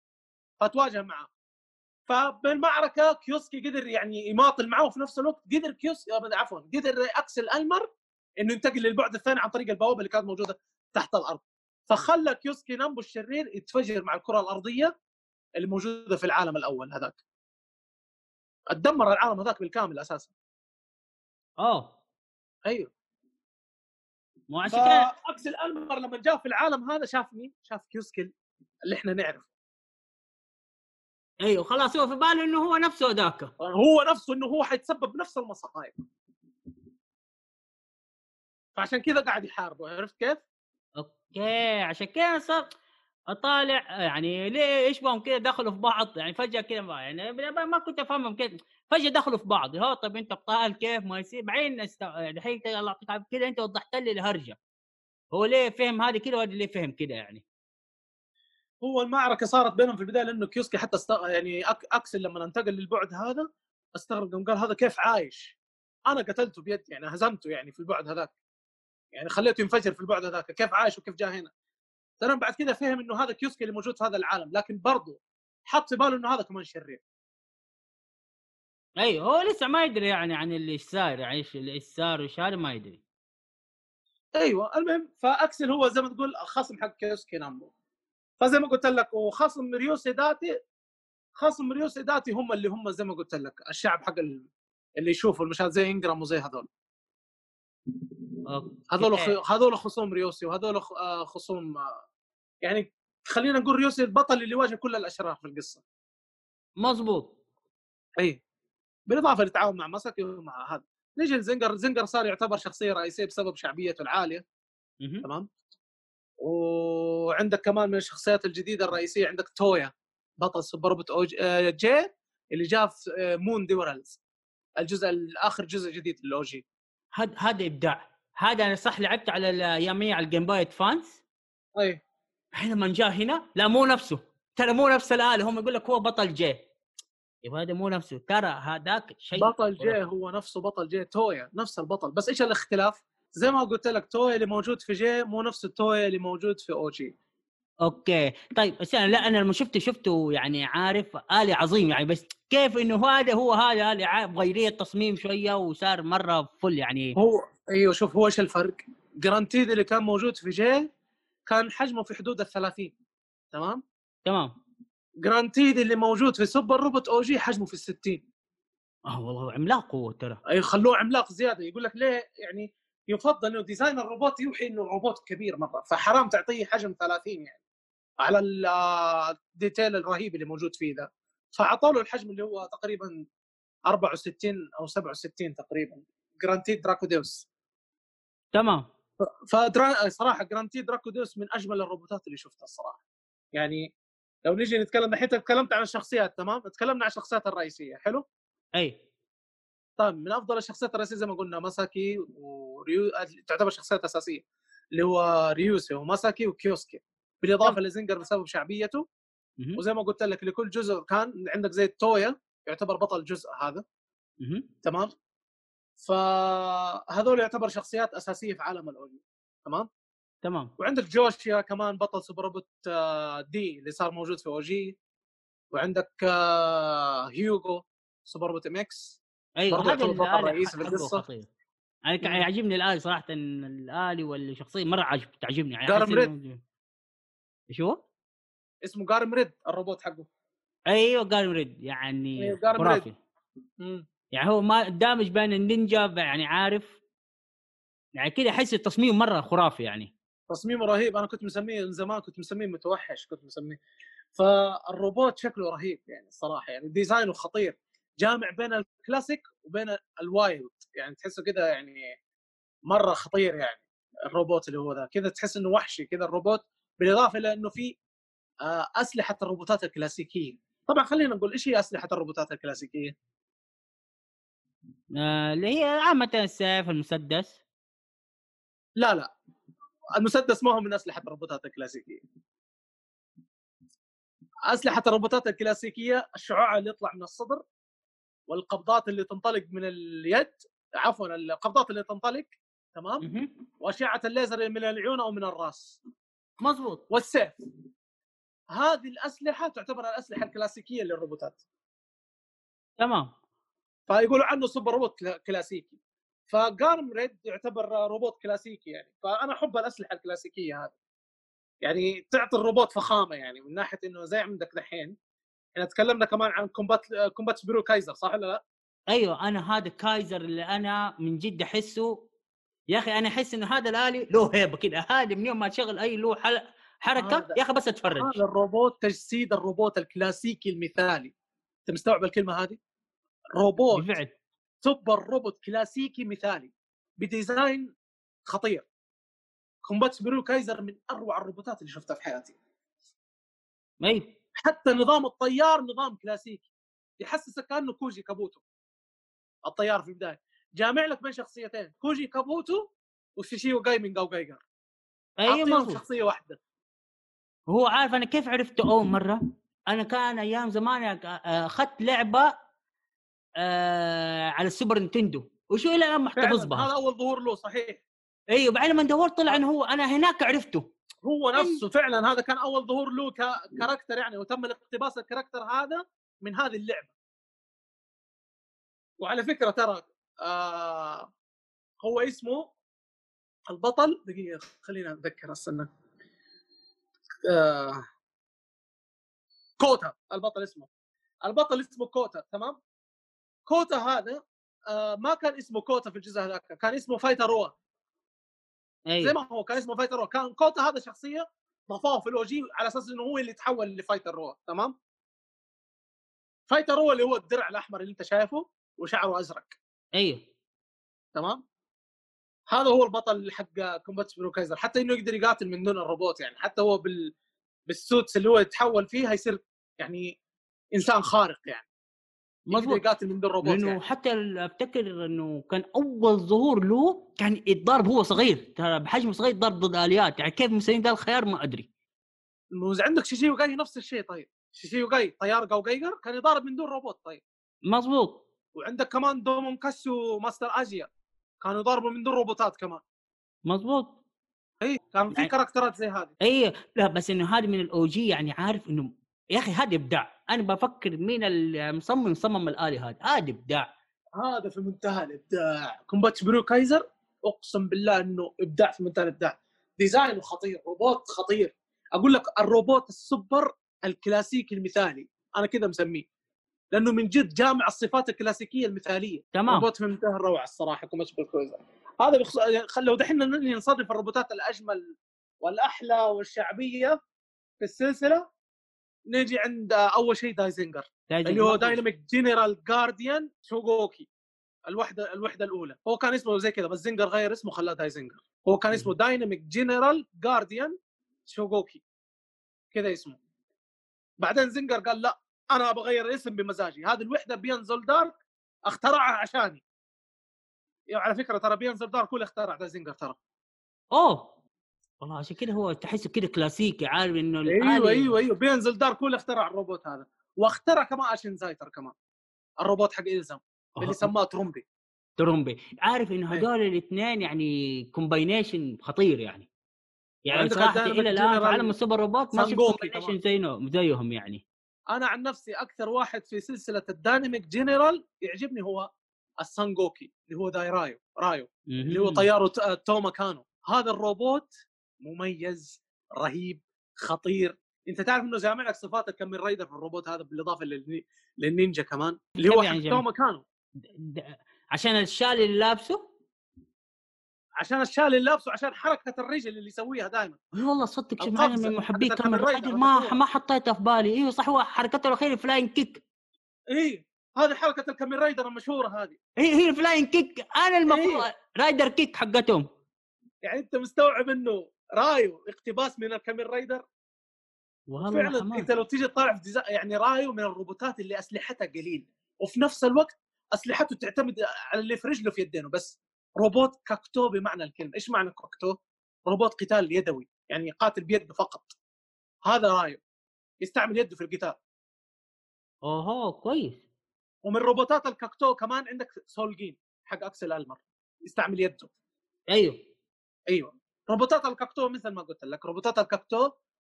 فتواجه معه فبالمعركة كيوسكي قدر يعني يماطل معه وفي نفس الوقت قدر كيوسكي عفوا قدر اكسل المر إنه ينتقل للبعد الثاني عن طريق البوابة اللي كانت موجودة تحت الأرض. فخلى كيوسكي نامبو الشرير يتفجر مع الكرة الأرضية اللي موجوده في العالم الأول هذاك. اتدمر العالم هذاك بالكامل أساسا. اوه أيوه. مو عشان كده فاكسل المر لما جاء في العالم هذا شاف مين؟ شاف كيوسكي اللي إحنا نعرف أيوه خلاص هو في باله إنه هو نفسه ذاك هو نفسه إنه هو حيتسبب نفس المصايب فعشان كذا قاعد يحاربه عرفت كيف؟ okay عشان كده صار أطالع يعني ليه إيش بهم كده دخلوا في بعض؟ يعني فجأة ما يعني ما كنت أفهمهم كده فجأة دخلوا في بعض. هو طيب أنت ابطال كيف؟ ما يصير. بعدين است... الحين الله يعطيك كده أنت وضحت لي الهرجة. هو ليه فهم هذه كده وهذا ليه فهم كده يعني؟ هو المعركة صارت بينهم في البداية لأنه كيوسكي حتى است... يعني أك... أكسل لما انتقل للبعد هذا استغرب قام قال هذا كيف عايش؟ أنا قتلته بيدي يعني هزمته يعني في البعد هذاك. يعني خليته ينفجر في البعد هذاك. كيف عايش وكيف جاء هنا؟ ترى بعد كذا فهم إنه هذا كيوسكي اللي موجود في هذا العالم. لكن برضه حط في باله إنه هذا كمان شرير. أيوه هو لسه ما يدري يعني عن اللي صاير يعني إيش اللي صار وإيش هذا ما يدري. أيوه المهم فأكسل هو زي ما تقول الخصم حق كيوسكي نامبو. فزي ما قلت لك وخصم ريو سيداتي خصم ريو سيداتي هم اللي هم زي ما قلت لك الشعب حق اللي يشوفوا المشاهد زي إنجرام وزي هذول. هذول هذول خصوم ريوسي وهذول آه، خصوم آه، يعني خلينا نقول ريوسي البطل اللي يواجه كل الأشرار في القصة. مظبوط اي بالإضافة للتعاون مع مسكي ومع هذا. نيجي لزنجر زنجر صار يعتبر شخصية رئيسية بسبب شعبيته العالية. تمام؟ وعندك كمان من الشخصيات الجديدة الرئيسية عندك تويا بطل Super Robot OG... آه، J اللي جاء في Moon Dwellers الجزء الآخر جزء جديد لل OG هذا هذا إبداع. هذا أنا صح لعبت على الاياميه على ال Game Boy Advance اي لما جاء هنا لا مو نفسه. ترى مو نفس الآلة هم يقول لك هو بطل J. يبغى هذا مو نفسه. ترى هذاك شيء بطل J هو نفسه بطل J تويا نفس البطل. بس إيش الاختلاف؟ زي ما قلت لك تويا اللي موجود في J مو نفس التويا اللي موجود في OG. okay. طيب بس أنا لا أنا لما شفته شفته يعني عارف آلي عظيم يعني. بس كيف إنه هذا هو هذا الي مغيرين التصميم شوية وصار مرة full يعني. هو أيوه شوف هو إيش الفرق؟ جرانتيد اللي كان موجود في J كان حجمه في حدود ال 30 تمام؟ تمام. جرانتيد اللي موجود في Super Robot OG حجمه في ال 60 آه والله عملاق هو ترى. أي خلوه عملاق زيادة. يقول لك ليه؟ يعني يفضل إنه design الروبوت يوحي إنه الروبوت كبير مرة فحرام تعطيه حجم 30 يعني على ال detail الرهيب اللي موجود فيه ذا فأعطوا له الحجم اللي هو تقريبا 64 أو 67 تقريبا جرانتيد دراكوديوس تمام. فدرا... صراحة جرانتيد دراكوديوس من أجمل الروبوتات اللي شفتها الصراحة. يعني لو نجي نتكلم الحين تكلمت عن الشخصيات تمام؟ تكلمنا عن الشخصيات الرئيسية حلو؟ أي. طيب من أفضل الشخصيات الرئيسية زي ما قلنا ماساكي وريو تعتبر شخصيات أساسية اللي هو ريوسي وماساكي وكيوسكي بالإضافة لزنجر بسبب شعبيته. وزي ما قلت لك لكل جزء كان عندك زي التويا يعتبر بطل الجزء هذا. تمام؟ فهذول يعتبر شخصيات أساسية في عالم ال OG تمام؟ تمام. وعندك جوشوا كمان بطل super robot آه، D اللي صار موجود في OG وعندك آه، هيوغو super robot MX. أيوه هذا البطل الرئيسي في القصة. أنا يعني يعجبني الآلي صراحة الآلي والشخصية مرة عجب تعجبني. يعني جارم ريد. إيش هو؟ اسمه جارم ريد الروبوت حقه. أيوه جارم ريد. يعني أيوه خرافي. يعني هو ما دامج بين النينجا يعني عارف. يعني كذا أحس التصميم مرة خرافي يعني. تصميمه رهيب. أنا كنت مسميه من زمان كنت مسميه متوحش كنت مسميه. فالروبوت شكله رهيب يعني الصراحة يعني design ه خطير. جامع بين الكلاسيك وبين ال wild يعني تحسه كذا يعني مرة خطير يعني الروبوت اللي هو ذا كذا تحس إنه وحشي كذا الروبوت بالإضافة إلى إنه في آه، أسلحة الروبوتات الكلاسيكية. طبعا خلينا نقول إيش هي أسلحة الروبوتات الكلاسيكية؟ آه، اللي هي عامة السيف المسدس. لا لا. المسدس ما هو من أسلحة الروبوتات الكلاسيكية. أسلحة الروبوتات الكلاسيكية الشعاع اللي يطلع من الصدر والقبضات اللي تنطلق من اليد عفوا القبضات اللي تنطلق تمام؟ وأشعة الليزر من العيون أو من الرأس. مظبوط والسيف. هذه الأسلحة تعتبر الأسلحة الكلاسيكية للروبوتات. تمام. فيقولوا عنه super robot كلاسيكي. فجارم ريد يعتبر روبوت كلاسيكي يعني. فأنا أحب الأسلحة الكلاسيكية هذه. يعني تعطي الروبوت فخامة يعني من ناحية إنه زي عندك دحين. إحنا تكلمنا كمان عن كومبات كومبات برو كايزر صح ولا لا؟ أيوه أنا هذا كايزر اللي أنا من جد أحسه. يا أخي أنا أحس إنه هذا الآلي له هيبة كذا هذا من يوم ما تشغل أي له حركة يا أخي بس أتفرج. هذا الروبوت تجسيد الروبوت الكلاسيكي المثالي. أنت مستوعب الكلمة هذه؟ روبوت بالفعل super robot كلاسيكي مثالي ب design خطير. كومبات برو كايزر من أروع الروبوتات اللي شفتها في حياتي. اي حتى نظام الطيار نظام كلاسيكي يحسسك كأنه كوجي كابوتو. الطيار في البداية. جامع لك بين شخصيتين كوجي كابوتو وشيشيو جايمنج أو جايجر أي مظبوط شخصية واحدة. هو عارف أنا كيف عرفته أول مرة؟ أنا كان أيام زمان أخذت لعبة آه على ال Super Nintendo. وشو إلى الآن محتفظ فعلا هذا بها أول ظهور له صحيح. أيوه بعدين لما دورت طلع إنه هو أنا هناك عرفته. هو نفسه فعلا هذا كان أول ظهور له ك character يعني وتم الاقتباس ال character هذا من هذه اللعبة. وعلى فكرة ترى آه هو اسمه البطل دقيقة خلينا أتذكر أستنى. آه كوتا البطل اسمه. البطل اسمه كوتا تمام؟ كوتا هذا آه ما كان اسمه كوتا في الجزء هذاك كان اسمه فايتر روا زي أيوه ما هو كان اسمه فايتر روا كان كوتا هذا شخصية ضافوه في ال OG على أساس إنه هو اللي تحول لفايتر روا تمام؟ فايتر روا اللي هو الدرع الأحمر اللي أنت شايفه وشعره أزرق. أيوه تمام؟ هذا هو البطل حق كومبات برو كايزر. حتى إنه يقدر يقاتل من دون الروبوت يعني. حتى هو بال بال suits اللي هو يتحول فيه هيصير يعني إنسان خارق يعني. يقدر مضبوط يقاتل من دون روبوت لأنه يعني. حتى أفتكر إنه كان أول ظهور له كان يتضارب هو صغير. ترى بحجم صغير ضرب ضد آليات. يعني كيف مسويين ذا الخيار ما أدري. مو عندك شيشي وجاي نفس الشيء طيب. شيشي وجاي طيار جوجيجر كان يضارب من دون روبوت طيب. مضبوط وعندك كمان دومون كاسو ماستر آسيا كانوا يضاربوا من دون روبوتات كمان. مضبوط إي كان في يعني- كاركترات زي هذه. إي لا بس إنه هذه من ال OG يعني عارف إنه يا أخي هذا إبداع. أنا بفكر مين المصمم صمم الآلي هذا. هذا إبداع. هذا في منتهى الإبداع. كومبات برو كايزر أقسم بالله إنه إبداع في منتهى الإبداع. design ه خطير روبوت خطير. أقول لك الروبوت السوبر الكلاسيكي المثالي أنا كذا مسميه. لأنه من جد جامع الصفات الكلاسيكية المثالية. تمام. روبوت في منتهى الروعة الصراحة كومبات برو كايزر. هذا بخص... خلوا دحين نصنف الروبوتات الأجمل والأحلى والشعبية في السلسلة. نجي عند أول شيء دايزنجر اللي هو دايناميك جنرال جارديان شوغوكي الوحدة الوحدة الأولى. هو كان اسمه زي كذا بس زنجر غير اسمه خلاه دايزنجر هو كان اسمه دايناميك جنرال جارديان شوغوكي كذا اسمه. بعدين زنجر قال لا أنا أبغى أغير الاسم بمزاجي. هذه الوحدة بينزل دارك اخترعها عشاني. يعني على فكرة ترى بينزل دارك هو اللي اخترع دايزنجر ترى. أوه! والله عشان كذا هو تحسه كذا كلاسيكي عارف إنه أيوه أيوه أيوه. بينزل دارك هو اللي اخترع الروبوت هذا واخترع كمان اشن زايتر كمان الروبوت حق إلزم اللي سماه ترومبي. ترومبي. عارف إنه إيه. هذول الاثنين يعني combination خطير يعني. يعني صراحة إلى الآن في عالم ال Super Robot ما شفت combination زينه زيهم يعني. أنا عن نفسي أكثر واحد في سلسلة ال Dynamic General يعجبني هو السانجوكي اللي هو دايرايو رايو اللي هو. طيارة توما كانو. هذا الروبوت مميز رهيب خطير. انت تعرف انه جامع لك صفات ال Kamen Rider في الروبوت هذا بالإضافة للني- للنينجا كمان اللي هو يعني جامع؟ توما كانو. د- عشان الشال اللي لابسه؟ عشان الشال اللي لابسه عشان حركة الرجل اللي يسويها دائما اي والله صدق شوف أنا من محبي ال Kamen Rider ما. ما حطيتها في بالي. إيوه صح هو حركته الأخيرة flying kick إيه هذه حركة ال Kamen Rider المشهورة هذه. هي هي ال flying kick أنا المفروض Rider Kick حقتهم. يعني أنت مستوعب إنه رايو اقتباس من ال Kamen Rider والله فعلا حماس. انت لو تيجي تطالع في desi- يعني رايو من الروبوتات اللي اسلحتها قليل وفي نفس الوقت أسلحته تعتمد على اللي في رجله في يدينه بس. روبوت كاكتو بمعنى الكلمة. إيش معنى كاكتو؟ روبوت قتال يدوي يعني يقاتل بيده فقط. هذا رايو. يستعمل يده في القتال. أوهو كويس. ومن روبوتات الكاكتو كمان عندك سولجين حق أكسل ألمر يستعمل يده. أيوه. أيوه. روبوتات الكاكتو مثل ما قلت لك روبوتات الكاكتو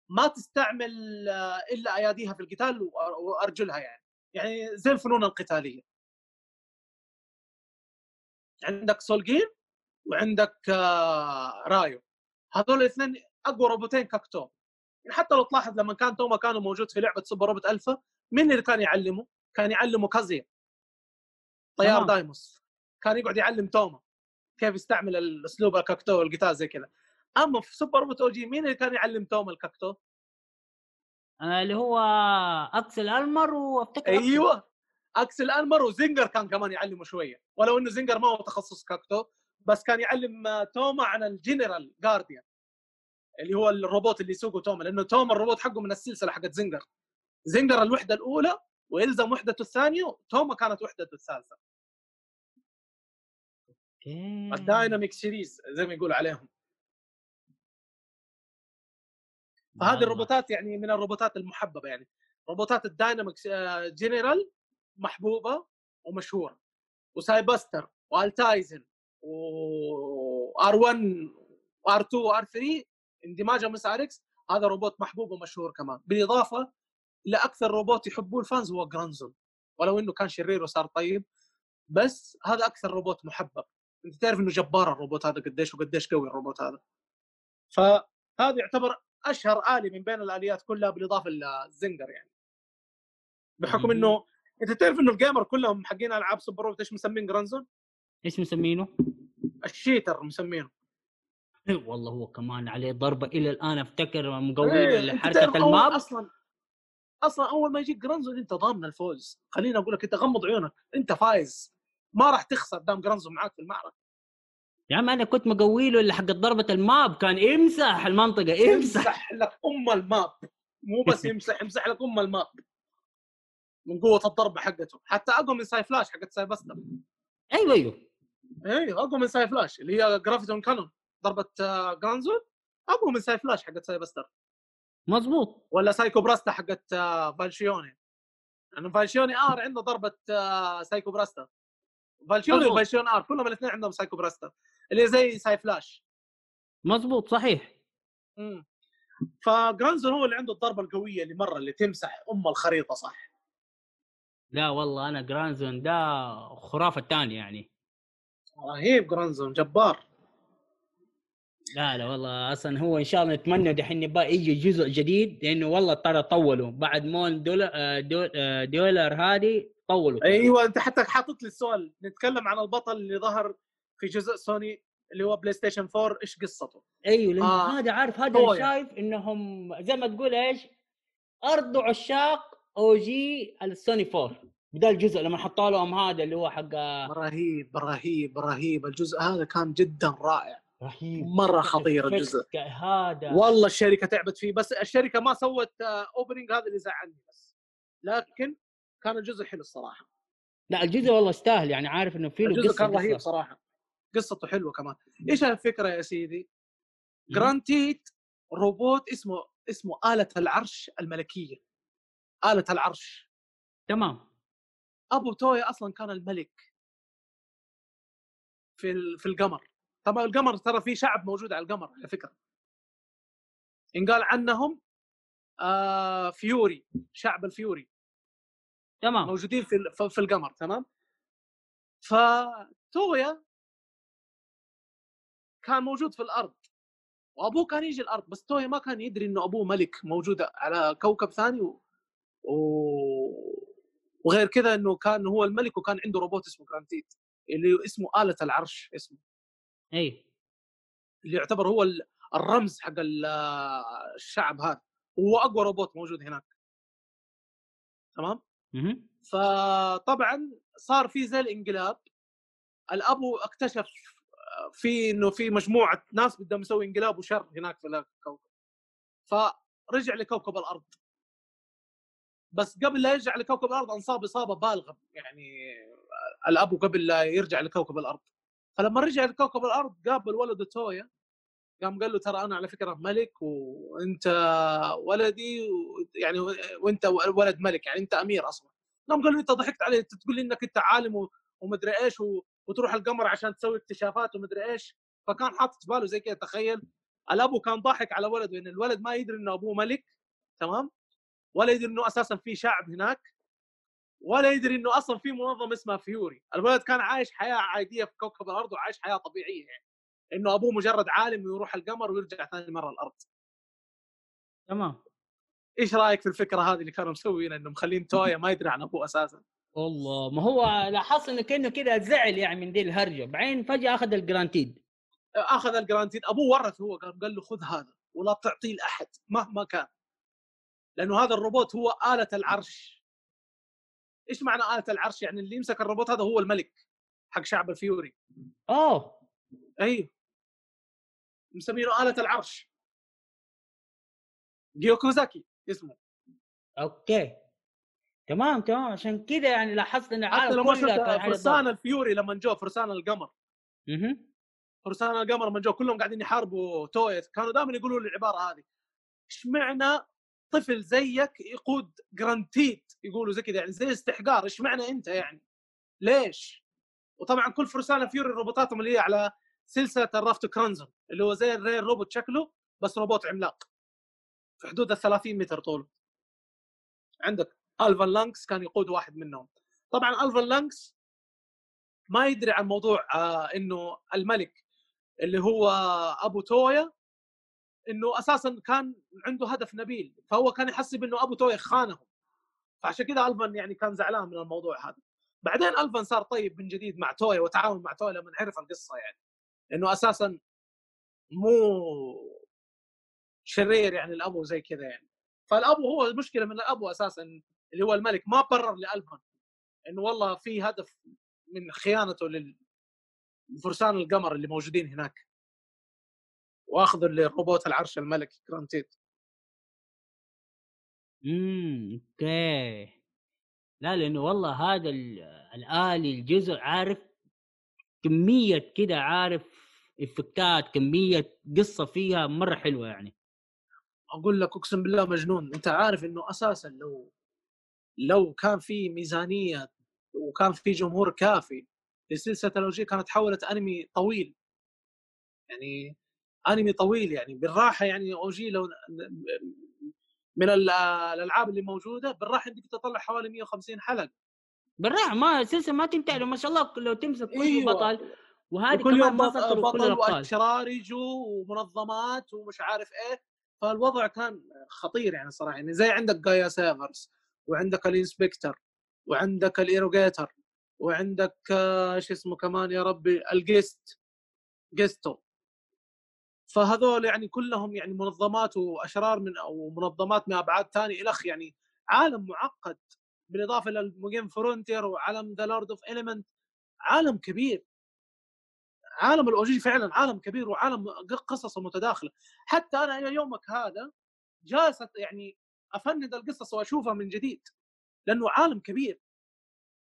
ما تستعمل آه، إلا أياديها في القتال وأر- وأرجلها يعني. يعني زي الفنون القتالية. عندك سولجين وعندك آه، رايو. هذول الاثنين أقوى روبوتين كاكتو. يعني حتى لو تلاحظ لما كان توما كانوا موجود في لعبة Super Robot Alpha مين اللي كان يعلمه؟ كان يعلمه كازيا. طيار. دايموس. كان يقعد يعلم توما. كيف يستعمل الأسلوب الكاكتو والقتال زي كذا أما في Super Robot OG مين اللي كان يعلم توما الكاكتو؟ اللي هو أكسل ألمر وأفتكر أكسل. أيوه أكسل ألمر وزنجر كان كمان يعلمه شوية ولو إنه زنجر ما هو تخصص كاكتو بس كان يعلم توما عن ال General Guardian اللي هو الروبوت اللي يسوقه توما لأنه توما الروبوت حقه من السلسلة حقت زنجر زنجر الوحدة الأولى والزم وحدته الثانية وتوما كانت وحدته الثالثة. ال Dynamic series زي ما يقولوا عليهم. فهذه. الروبوتات يعني من الروبوتات المحببة يعني. روبوتات ال Dynamics آه، جنرال محبوبة ومشهورة. وسايبستر والتايزن وار 1 وار 2 وار 3 اندماجهم مع اريكس هذا روبوت محبوب ومشهور كمان. بالإضافة لأكثر روبوت يحبوه ال fans هو جرانزون. ولو إنه كان شرير وصار طيب بس هذا أكثر روبوت محبب. أنت تعرف إنه جبار الروبوت هذا قديش وقديش قوي الروبوت هذا. فهذا يعتبر أشهر آلي من بين الآليات كلها بالإضافة للزنجر يعني. بحكم. إنه أنت تعرف إنه ال gamer كلهم حقين ألعاب Super Robot إيش مسمين جرانزون؟ إيش مسمينه؟ ال cheater مسمينه. والله هو كمان عليه ضربة إلى الآن أفتكر مقوي إيه، حركه ال map. أصلا أصلا أول ما يجيك جرانزون أنت ضامن الفوز. خليني أقول لك أنت غمض عيونك. أنت فايز. ما راح تخسر دام جرانزون معاك في المعركة. يا عم أنا كنت مقوي له اللي حق ضربة ال map كان يمسح المنطقة يمسح. يمسح لك أم ال map. مو بس يمسح يمسح لك أم الماب. من قوة الضربة حقته. حتى أقوى من ساي فلاش حقت ساي بستر أيوه أيوه. اي أقوى من ساي فلاش اللي هي Graviton Cannon ضربة آه، جرانزون أقوى من ساي فلاش حقت ساي بستر مظبوط. ولا Psycho Blaster حقت آه، فالشيوني. يعني فالشيوني R عنده ضربة آه، Psycho Blaster فالشيوني مظبوط. وفالشيون R كلهم الاثنين عندهم Psycho Blaster اللي زي ساي فلاش. مظبوط صحيح. امم فجرانزون هو اللي عنده الضربة القوية اللي مرة اللي تمسح أم الخريطة صح؟ لا والله أنا جرانزون ده خرافة تانية يعني. رهيب جرانزون جبار. لا لا والله أصلا هو إن شاء الله نتمنى دحين يبغى يجي جزء جديد لأنه والله ترى طولوا. بعد Moon Dwellers آه، آه، Dwellers هذه طولوا. أيوه أنت حتى حاطط لي السؤال. نتكلم عن البطل اللي ظهر في جزء سوني اللي هو PlayStation 4 إيش قصته؟ أيوه لأنه آه. هذا عارف هذا اللي شايف إنهم زي ما تقول إيش ارض عشاق OG ال Sony 4 بدا الجزء لما حطوا لهم هذا اللي هو حق رهيب رهيب رهيب. الجزء هذا كان جدا رائع. رهيب. مرة خطير الجزء. هذا. والله الشركة تعبت فيه بس الشركة ما سوت opening هذا اللي زعلني بس. لكن كان الجزء حلو الصراحة. لا الجزء والله يستاهل يعني عارف إنه في له الجزء كان رهيب قصة. صراحة. قصته حلوة كمان. إيش الفكرة يا سيدي؟ جرانتيت روبوت اسمه اسمه آلة العرش الملكية. آلة العرش. تمام. أبو تويا أصلا كان الملك في في القمر. طبعا القمر ترى في شعب موجود على القمر على فكرة. ينقال عنهم آه فيوري شعب الفيوري. تمام. موجودين في في- القمر تمام؟ فتويا كان موجود في الأرض وأبوه كان يجي الأرض بس تويا ما كان يدري إنه أبوه ملك موجود على كوكب ثاني و... و... وغير كذا إنه كان هو الملك وكان عنده روبوت اسمه جرانتيت اللي اسمه آلة العرش اسمه. اي اللي يعتبر هو ال- الرمز حق ال- الشعب هذا هو أقوى روبوت موجود هناك. تمام. فطبعا صار في زي الانقلاب. الابو اكتشف في إنه في مجموعة ناس بدهم يسوي انقلاب وشر هناك في الكوكب. فرجع لكوكب الأرض. بس قبل لا يرجع لكوكب الأرض أنصاب إصابة بالغة. يعني الابو قبل لا يرجع لكوكب الأرض. فلما رجع لكوكب الأرض قابل ولده تويا. قام قال له ترى أنا على فكرة ملك وأنت ولدي يعني وأنت ولد ملك يعني أنت أمير أصلا. قام قال له أنت ضحكت علي أنت تقول لي إنك أنت عالم ومدري إيش وتروح القمر عشان تسوي اكتشافات ومدري إيش. فكان حاطط باله زي كذا تخيل. الأبو كان ضاحك على ولده إن الولد ما يدري إنه أبوه ملك تمام؟ ولا يدري إنه أساسا في شعب هناك ولا يدري إنه أصلا في منظمة اسمها فيوري. الولد كان عايش حياة عادية في كوكب الأرض وعايش حياة طبيعية يعني. إنه أبوه مجرد عالم ويروح القمر ويرجع ثاني مرة الأرض. تمام. إيش رأيك في الفكرة هذه اللي كانوا مسوينها انه مخلين تويا ما يدري عن أبوه أساسا؟ والله ما هو لاحظت إنه كأنه كذا زعل يعني من دي الهرجة. بعدين فجأة أخذ الجرانتيد. أخذ الجرانتيد أبوه ورث هو قال, له خذ هذا ولا تعطيه لأحد مهما كان. لأنه هذا الروبوت هو آلة العرش. إيش معنى آلة العرش؟ يعني اللي يمسك الروبوت هذا هو الملك حق شعب الفيوري. أوه. أيوه. مسمينه آلة العرش. جيوكوزاكي اسمه. okay. تمام تمام. عشان كذا يعني لاحظت إن حتى العالم لو ما كلها شفت فرسان الفيوري لما جو فرسان القمر. مهم. فرسان القمر لما جو كلهم قاعدين يحاربوا تويا كانوا دائما يقولوا لي العباره هذه اشمعنى طفل زيك يقود جرانتيد يقولوا زي كذا يعني زي استحقار. اشمعنى أنت يعني؟ ليش؟ وطبعا كل فرسان فيوري روبوتاتهم اللي هي على سلسلة الرافت كلانز اورون اللي هو زي ال real robot شكله بس روبوت عملاق. في حدود ال 30 متر طوله. عندك ألفان لانكس كان يقود واحد منهم. طبعا ألفان لانكس ما يدري عن موضوع آه إنه الملك اللي هو أبو تويا إنه أساسا كان عنده هدف نبيل فهو كان يحسب إنه أبو تويا خانهم. فعشان كذا ألفان يعني كان زعلان من الموضوع هذا. بعدين ألفان صار طيب من جديد مع تويا وتعاون مع تويا لما عرف القصة يعني. إنه أساسا مو شرير يعني الابو زي كذا يعني. فالابو هو المشكلة من الابو أساسا اللي هو الملك ما برر لالفان إنه والله في هدف من خيانته للفرسان القمر اللي موجودين هناك. واخذوا للروبوت العرش الملك جرانتيد امم okay. لا لأنه والله هذا الآلي الجزء عارف؟ كمية كده عارف افكتات كمية قصة فيها مرة حلوة يعني. أقول لك أقسم بالله مجنون. أنت عارف إنه أساسا لو لو كان في ميزانية وكان في جمهور كافي لسلسله الاوجي كانت تحولت أنمي طويل. يعني أنمي طويل يعني بالراحة يعني اوجي لو من الألعاب اللي موجودة بالراحة انك تطلع حوالي 150 حلقة. بالراحه ما السلسله ما تنتهي ما شاء الله لو تمسك كل أيوة. بطل وهذه كل يوم بطل, بطل واشرار يجوا ومنظمات ومش عارف إيه. فالوضع كان خطير يعني صراحة. يعني زي عندك جايا سيفرز وعندك الإنسبكتر وعندك الإيروجيتر وعندك إيش اسمه كمان يا ربي الجيست جيستو. فهذول يعني كلهم يعني منظمات وأشرار من أو منظمات من أبعاد ثانية. إلخ يعني عالم معقد. بالإضافة للموجين فرونتير وعالم The Lord of Element عالم كبير. عالم الاوجي فعلا عالم كبير وعالم قصصه متداخلة. حتى أنا إلى يومك هذا جالس يعني أفند القصص وأشوفها من جديد لأنه عالم كبير.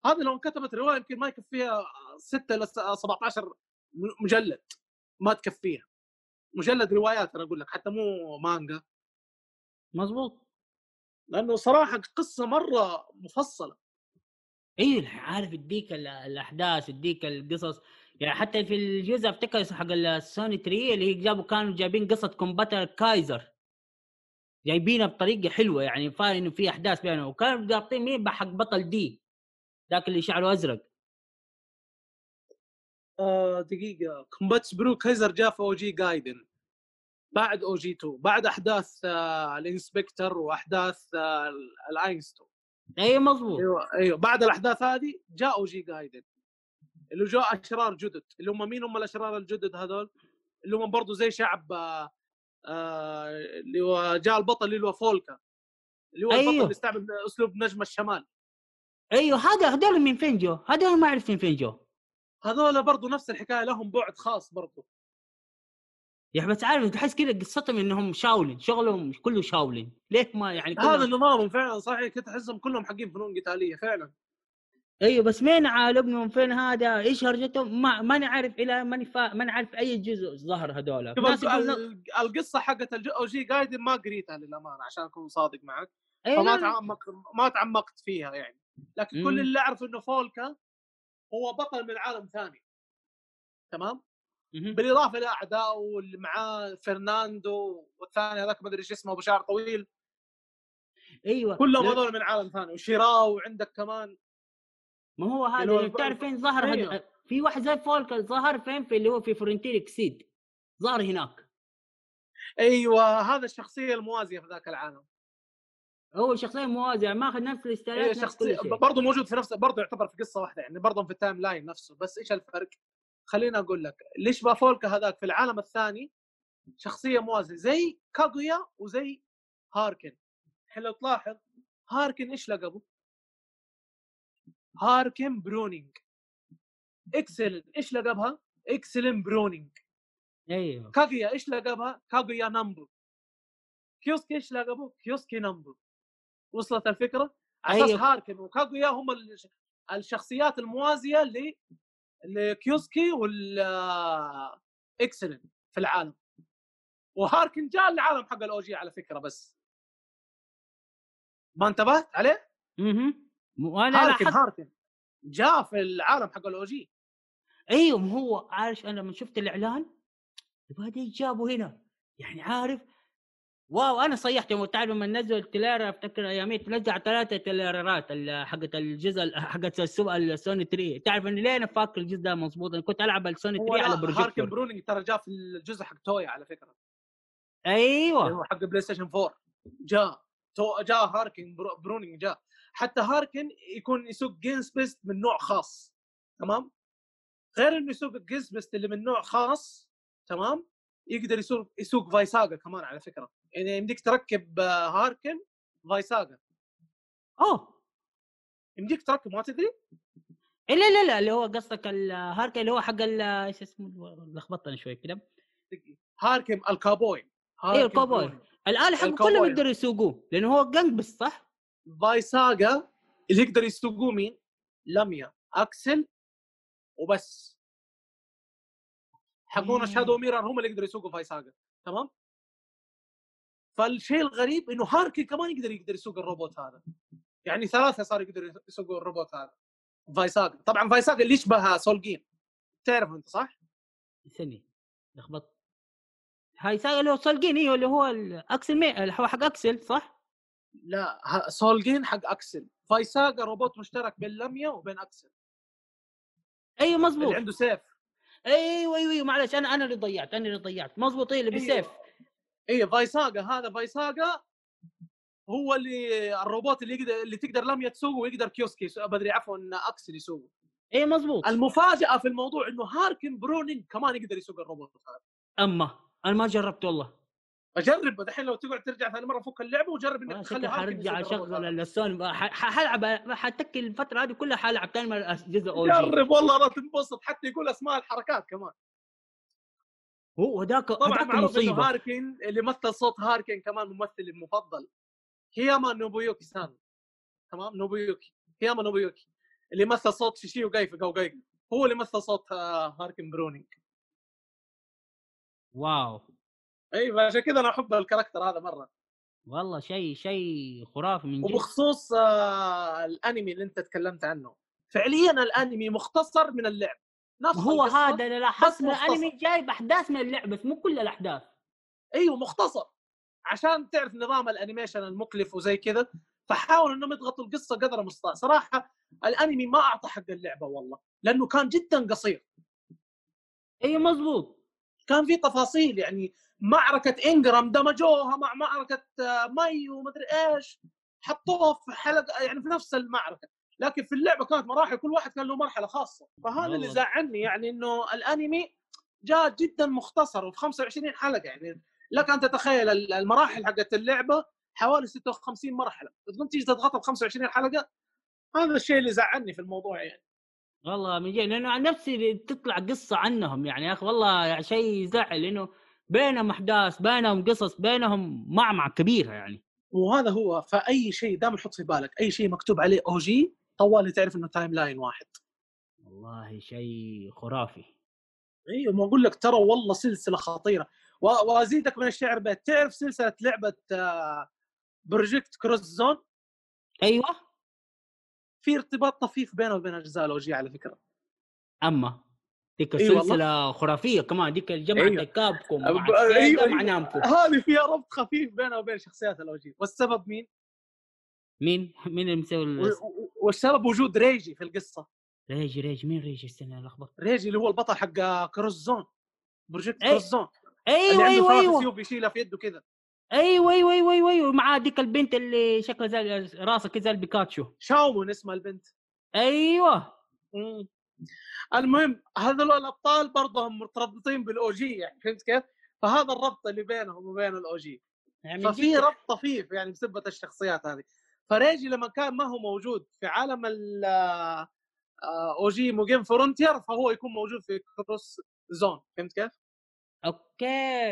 هذه لو انكتبت رواية يمكن ما يكفيها 6 إلى 17 مجلد ما تكفيها. مجلد روايات أنا أقول لك حتى مو مانجا. مزبوط لأنه صراحة قصة مرة مفصلة. اي عارف يديك الأحداث يديك القصص. يعني حتى في الجزء أفتكر حق السوني 3 اللي جابوا كانوا جايبين قصة كومباتبل كايزر جايبينها بطريقة حلوة يعني فاهم إنه في أحداث بينهم. وكانوا ضابطين مين حق بطل دي ذاك اللي شعره أزرق. آه دقيقة. كومباتبل كايزر جاء في أو جي جايدن بعد أو جي 2 بعد أحداث آه الإنسبكتر وأحداث آه الأينستو. أيوه مضبوط. أيوه أيوه بعد الأحداث هذه جاء أو جي جايدن اللي جاء أشرار جدد. اللي هم مين هم الأشرار الجدد هذول؟ اللي هم برضو زي شعب آه اللي هو جاء البطل اللي هو فولكا. اللي هو أيوه. البطل اللي استعمل أسلوب نجم الشمال. أيوه هذا هذول من فين جو؟ هذول ما أعرف من فين جو هذول برضو نفس الحكاية لهم بعد خاص برضو. يا بس عارف تحس كذا قصتهم إنهم شاولين شغلهم كله شاولين. ليه ما يعني هذا نظامهم فعلا صحيح كنت أحسهم كلهم حقين فنون قتالية فعلا. أيوه بس مين عالمهم فين هذا؟ إيش هرجتهم؟ ما ماني عارف إلى ماني فا... ماني عارف أي جزء ظهر هذول. القصة حقت أو جي جايدن ما قريتها للأمانة عشان أكون صادق معك. أيوة فما تعمقت ما تعمقت فيها يعني. لكن مم. كل اللي اعرف إنه فولكا هو بطل من عالم ثاني. تمام. بالإضافة لاعدائه واللي معاه فرناندو والثاني هذاك ما أدري إيش اسمه ابو شعر طويل. أيوه. كلهم هذول من عالم ثاني. وشيراو وعندك كمان. ما هو هذا اللي بتعرف فين ظهر أيوه. هد... في واحد زي فولكا ظهر فين؟ في اللي هو في فرونتير اكسيد ظهر هناك. أيوه هذا الشخصية الموازية في ذاك العالم. هو شخصية موازية ماخذ نفس الاستايلات كل شيء. برضه موجود في نفس برضه يعتبر في قصة واحدة يعني برضه في ال timeline نفسه بس إيش الفرق؟ خليني أقول لك ليش بافولكا هذاك في العالم الثاني شخصية موازية زي كاغويا وزي هاركن الحين لو تلاحظ هاركن إيش لقبه؟ هاركن براونينج اكسل إيش لقبها؟ اكسلن براونينج أيوه كاغويا إيش لقبها؟ كاغويا نامبو كيوسكي إيش لقبه؟ كيوسكي نامبو وصلت الفكرة؟ أساس أيوه. هاركن وكاغويا هم الشخصيات الموازية ل لكيوسكي وال اكسلن في العالم. وهاركن جاء العالم حق الأو جي على فكرة بس. ما انتبهت عليه؟ أها وأنا هاركن هاركن. جاء في العالم حق الأو جي. أيوه هو عارف أنا لما شفت الإعلان يبغى جابوا هنا. يعني عارف wow أنا صيحت يوم تعرف لما نزلوا ال trailer أفتكر ايامي تنزل ثلاثة تريلرات حقت الجزء ال- حقت السو- السوني 3 تعرف إني ليه أنا فاكر الجزء ده مضبوط؟ أنا كنت ألعب السوني هو 3 على لا، هاركن بروجيكتور برونينج ترى جاء في الجزء حق تويا على فكرة. أيوه. هو حق بلاي ستيشن 4 جاء تو جاء هاركن برو- برونينج جاء. حتى هاركن يكون يسوق جينز بيست من نوع خاص. تمام؟ غير إنه يسوق الجينز بيست اللي من نوع خاص تمام؟ يقدر يسوق يسوق فايساجا كمان على فكرة. يعني يمديك تركب آه، هاركن فايساجا اوه يمديك تركب ما تدري إيه لا لا لا اللي هو قصدك الهاركا اللي هو حق إيش اسمه لخبطتني شوي كده هاركن الكابوي هاركن أيوه. الآلة حقه الكاوبوي. كلهم يقدروا يسوقوه لأنه هو جنج بس صح؟ فايساجا اللي يقدر يسوقوه مين؟ لميا أكسل وبس حقون مم. شادو ميرر هم اللي يقدروا يسوقوا فايساجا تمام؟ فالشيء الغريب إنه هاركي كمان يقدر يقدر يسوق الروبوت هذا. يعني ثلاثة صار يقدروا يسوقوا الروبوت هذا. فايساجا طبعا فايساجا اللي يشبه Soulgain تعرف أنت صح؟ استني. لخبط. هاي هو Soulgain أيوه اللي هو الاكسل مي... اللي هو حق أكسل صح؟ لا Soulgain حق أكسل. فايساجا روبوت مشترك بين لميا وبين أكسل. أيوه مزبوط اللي عنده سيف. أيوه أيوه أيوه معلش أنا أنا اللي ضيعت أنا اللي ضيعت. مزبوط إيه اللي أيوة. إيه فايساجا هذا فايساجا هو اللي الروبوت اللي يقدر اللي تقدر لميا تسوقه ويقدر كيوسكي. بدري عفوا اكسل يسوقه. إيه مزبوط المفاجأة في الموضوع إنه هاركن برونينج كمان يقدر يسوق الروبوت هذا. أما أنا ما جربت والله. أجرب. دحين لو تقعد ترجع ثاني مرة فك اللعبة وجرب إنك تخلي حرجع اشغل ح- حلعب حتكي الفترة هذه كلها حلعب. ثاني مرة جزء OG جرب والله لا تنبسط. حتى يقول أسماء الحركات كمان. هو ذاك طبعا معروف إنه هاركن اللي مثل صوت هاركن كمان ممثلي المفضل هياما نوبويوكي سان تمام؟ نوبويوكي. هياما نوبويوكي. اللي مثل صوت شيشيو جاي في جوجاي هو اللي مثل صوت آه، هاركن برونينج. واو. إي عشان كذا أنا أحب ال character هذا مرة. والله شيء شيء خرافي من جد. وبخصوص آه، الأنمي اللي أنت تكلمت عنه. فعليا الأنمي مختصر من اللعب. نفس هو. هذا اللي لاحظت. الانمي جايب أحداث من اللعبة بس مو كل الأحداث. إيوه مختصر. عشان تعرف نظام ال animation المكلف وزي كذا فحاولوا إنهم يضغطوا القصة قدر المستطاع صراحة الأنمي ما أعطى حق اللعبة والله لأنه كان جدا قصير. اي مزبوط كان في تفاصيل يعني معركة انجرام دمجوها مع معركة آه، ماي ومدري إيش حطوها في حلقة يعني في نفس المعركة. لكن في اللعبة كانت مراحل كل واحد كان له مرحلة خاصة. فهذا اللي. زعلني يعني إنه الأنمي جاء جدا مختصر وفي 25 حلقة يعني لك أن تتخيل ال- المراحل حقت اللعبة حوالي 56 مرحلة. تقوم تيجي تضغطها ب 25 حلقة هذا الشيء اللي زعلني في الموضوع يعني. والله من جد لأنه عن نفسي تطلع قصة عنهم يعني يا أخي والله يعني شيء يزعل لأنه بينهم أحداث بينهم قصص بينهم معمعة كبيره يعني. وهذا هو فأي شيء دائما حط في بالك أي شيء مكتوب عليه OG طوالي تعرف إنه timeline واحد. والله شيء خرافي. أيوه ما أقول لك ترى والله سلسلة خطيرة. وأزيدك من الشعر بيت. تعرف سلسلة لعبة Project X Zone أيوه. في ارتباط طفيف بينه وبين أجزاء ال OG على فكرة. أما ديك. السلسله خرافية كمان. ديك الجمعة أيوة. Capcom مع أيوة، أيوة. مع Namco. هذه فيها ربط خفيف بينه وبين شخصيات ال OG. والسبب مين؟ مين؟ مين اللي مسوي والسبب وجود ريجي في القصة. ريجي ريجي مين ريجي؟ استنى لخبط ريجي اللي هو البطل حق X Zone Project أي. X Zone أيوه اللي عنده أيوه أيوه. يشيلها في يده كذا أيوه أيوه أيوه أيوه أيوه. معاه ديك البنت اللي شكلها زي راسها كذا زي البيكاتشو. شاومو اسمها البنت. أيوه. مم. المهم هذول الأبطال برضهم مرتبطين بال OG يعني فهمت كيف؟ فهذا الربط اللي بينهم وبين ال OG. يعني ففي ربط طفيف يعني بسبة الشخصيات هذه. فريجي لما كان ما هو موجود في عالم ال OG Mugen Frontier فهو يكون موجود في X Zone فهمت كيف؟ أوكي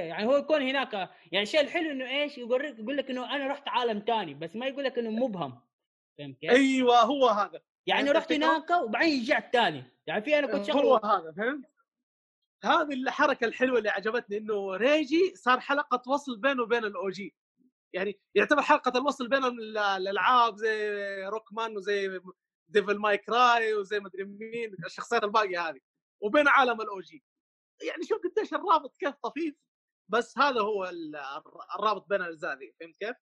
يعني هو يكون هناك يعني الشيء الحلو إنه إيش يوريك يقول لك إنه أنا رحت عالم ثاني بس ما يقول لك إنه مبهم فهمت كيف؟ أيوه هو هذا يعني فهمت رحت؟ هناك وبعدين رجعت ثاني يعني في أنا كنت هو شغله هذا فهمت؟ هذه الحركة الحلوة اللي عجبتني إنه ريجي صار حلقة وصل بينه وبين ال OG يعني يعتبر حلقة الوصل بين ال- الالعاب زي Rockman وزي ديفل ماي كراي وزي مدري مين الشخصيات الباقية هذه وبين عالم ال OG يعني شوف قديش الرابط كيف طفيف بس هذا هو ال- الرابط بين الأجزاء ذي فهمت كيف؟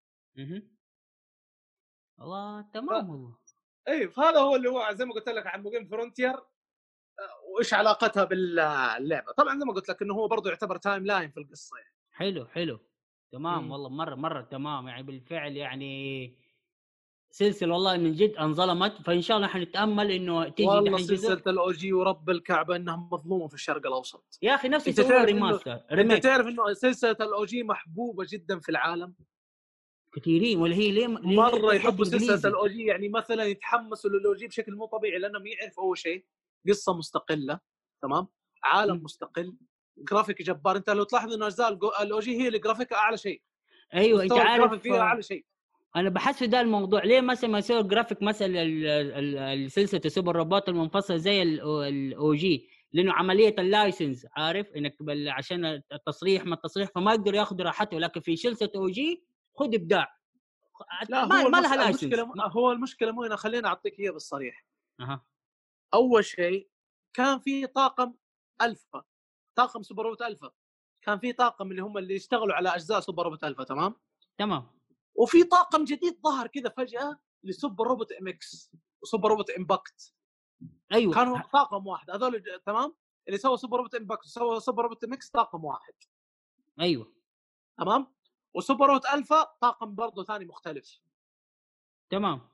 والله تمام والله. إي فهذا هو اللي هو زي ما قلت لك عن Mugen Frontier وإيش علاقتها باللعبة. طبعا زي ما قلت لك إنه هو برضه يعتبر timeline في القصة يعني. حلو حلو. تمام؟ مم. والله مرة مرة تمام. يعني بالفعل يعني سلسلة والله من جد انظلمت. فإن شاء الله حنتأمل إنه تيجي والله سلسلة ال OG ورب الكعبة إنها مظلومة في الشرق الأوسط. يا أخي تعرف إنه- remaster انت تعرف إنه سلسلة ال OG محبوبة جدا في العالم؟ كثيرين. ولا هي ليه مرة يحبوا سلسلة؟ ال OG يعني مثلا يتحمسوا لل OG بشكل مو طبيعي لأنهم يعرفوا أول شيء قصة مستقلة تمام؟ عالم. مستقل. جرافيك جبار. انت لو تلاحظ إنه أجزاء ال OG هي اللي جرافيكها أعلى شيء. أيوه أنت عارف الجرافيك فيها أعلى شيء. أنا بحس في ده الموضوع. ليه مثلا ما يسوي جرافيك مثلا سلسلة ال Super Robot المنفصل زي ال OG؟ لأنه عملية ال license عارف؟ إنك عشان التصريح ما التصريح فما يقدروا ياخذوا راحته. لكن في سلسلة OG خذ إبداع. لا ما, هو ما لها license. المشكلة م- هو المشكلة مو هنا. خليني أعطيك اياها بالصريح. أها. أول شيء كان في طاقم ألفا. طاقم Super Robot Alpha كان في طاقم اللي هم اللي يشتغلوا على أجزاء Super Robot Alpha تمام؟ تمام. وفي طاقم جديد ظهر كذا فجأة ل Super Robot MX و Super Robot Impact أيوه. كانوا طاقم واحد. هذول تمام؟ اللي سوى Super Robot Impact وسوى Super Robot MX طاقم واحد. أيوه. تمام؟ و Super Robot Alpha طاقم برضه ثاني مختلف. تمام.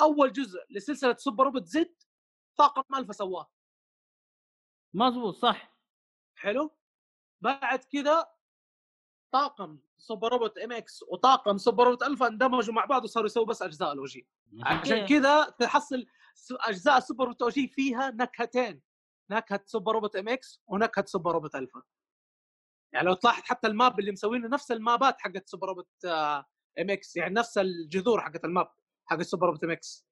أول جزء لسلسلة Super Robot Z طاقم الفا سواه. مظبوط صح. حلو. بعد كذا طاقم Super Robot MX وطاقم Super Robot Alpha اندمجوا مع بعض وصاروا يسووا بس أجزاء ال OG عشان كذا تحصل أجزاء Super Robot OG فيها نكهتين نكهة Super Robot MX ونكهة Super Robot Alpha. يعني لو تلاحظ حتى ال map اللي مسوينه نفس ال map ات حقت Super Robot MX يعني نفس الجذور حقت ال map حقت Super Robot MX.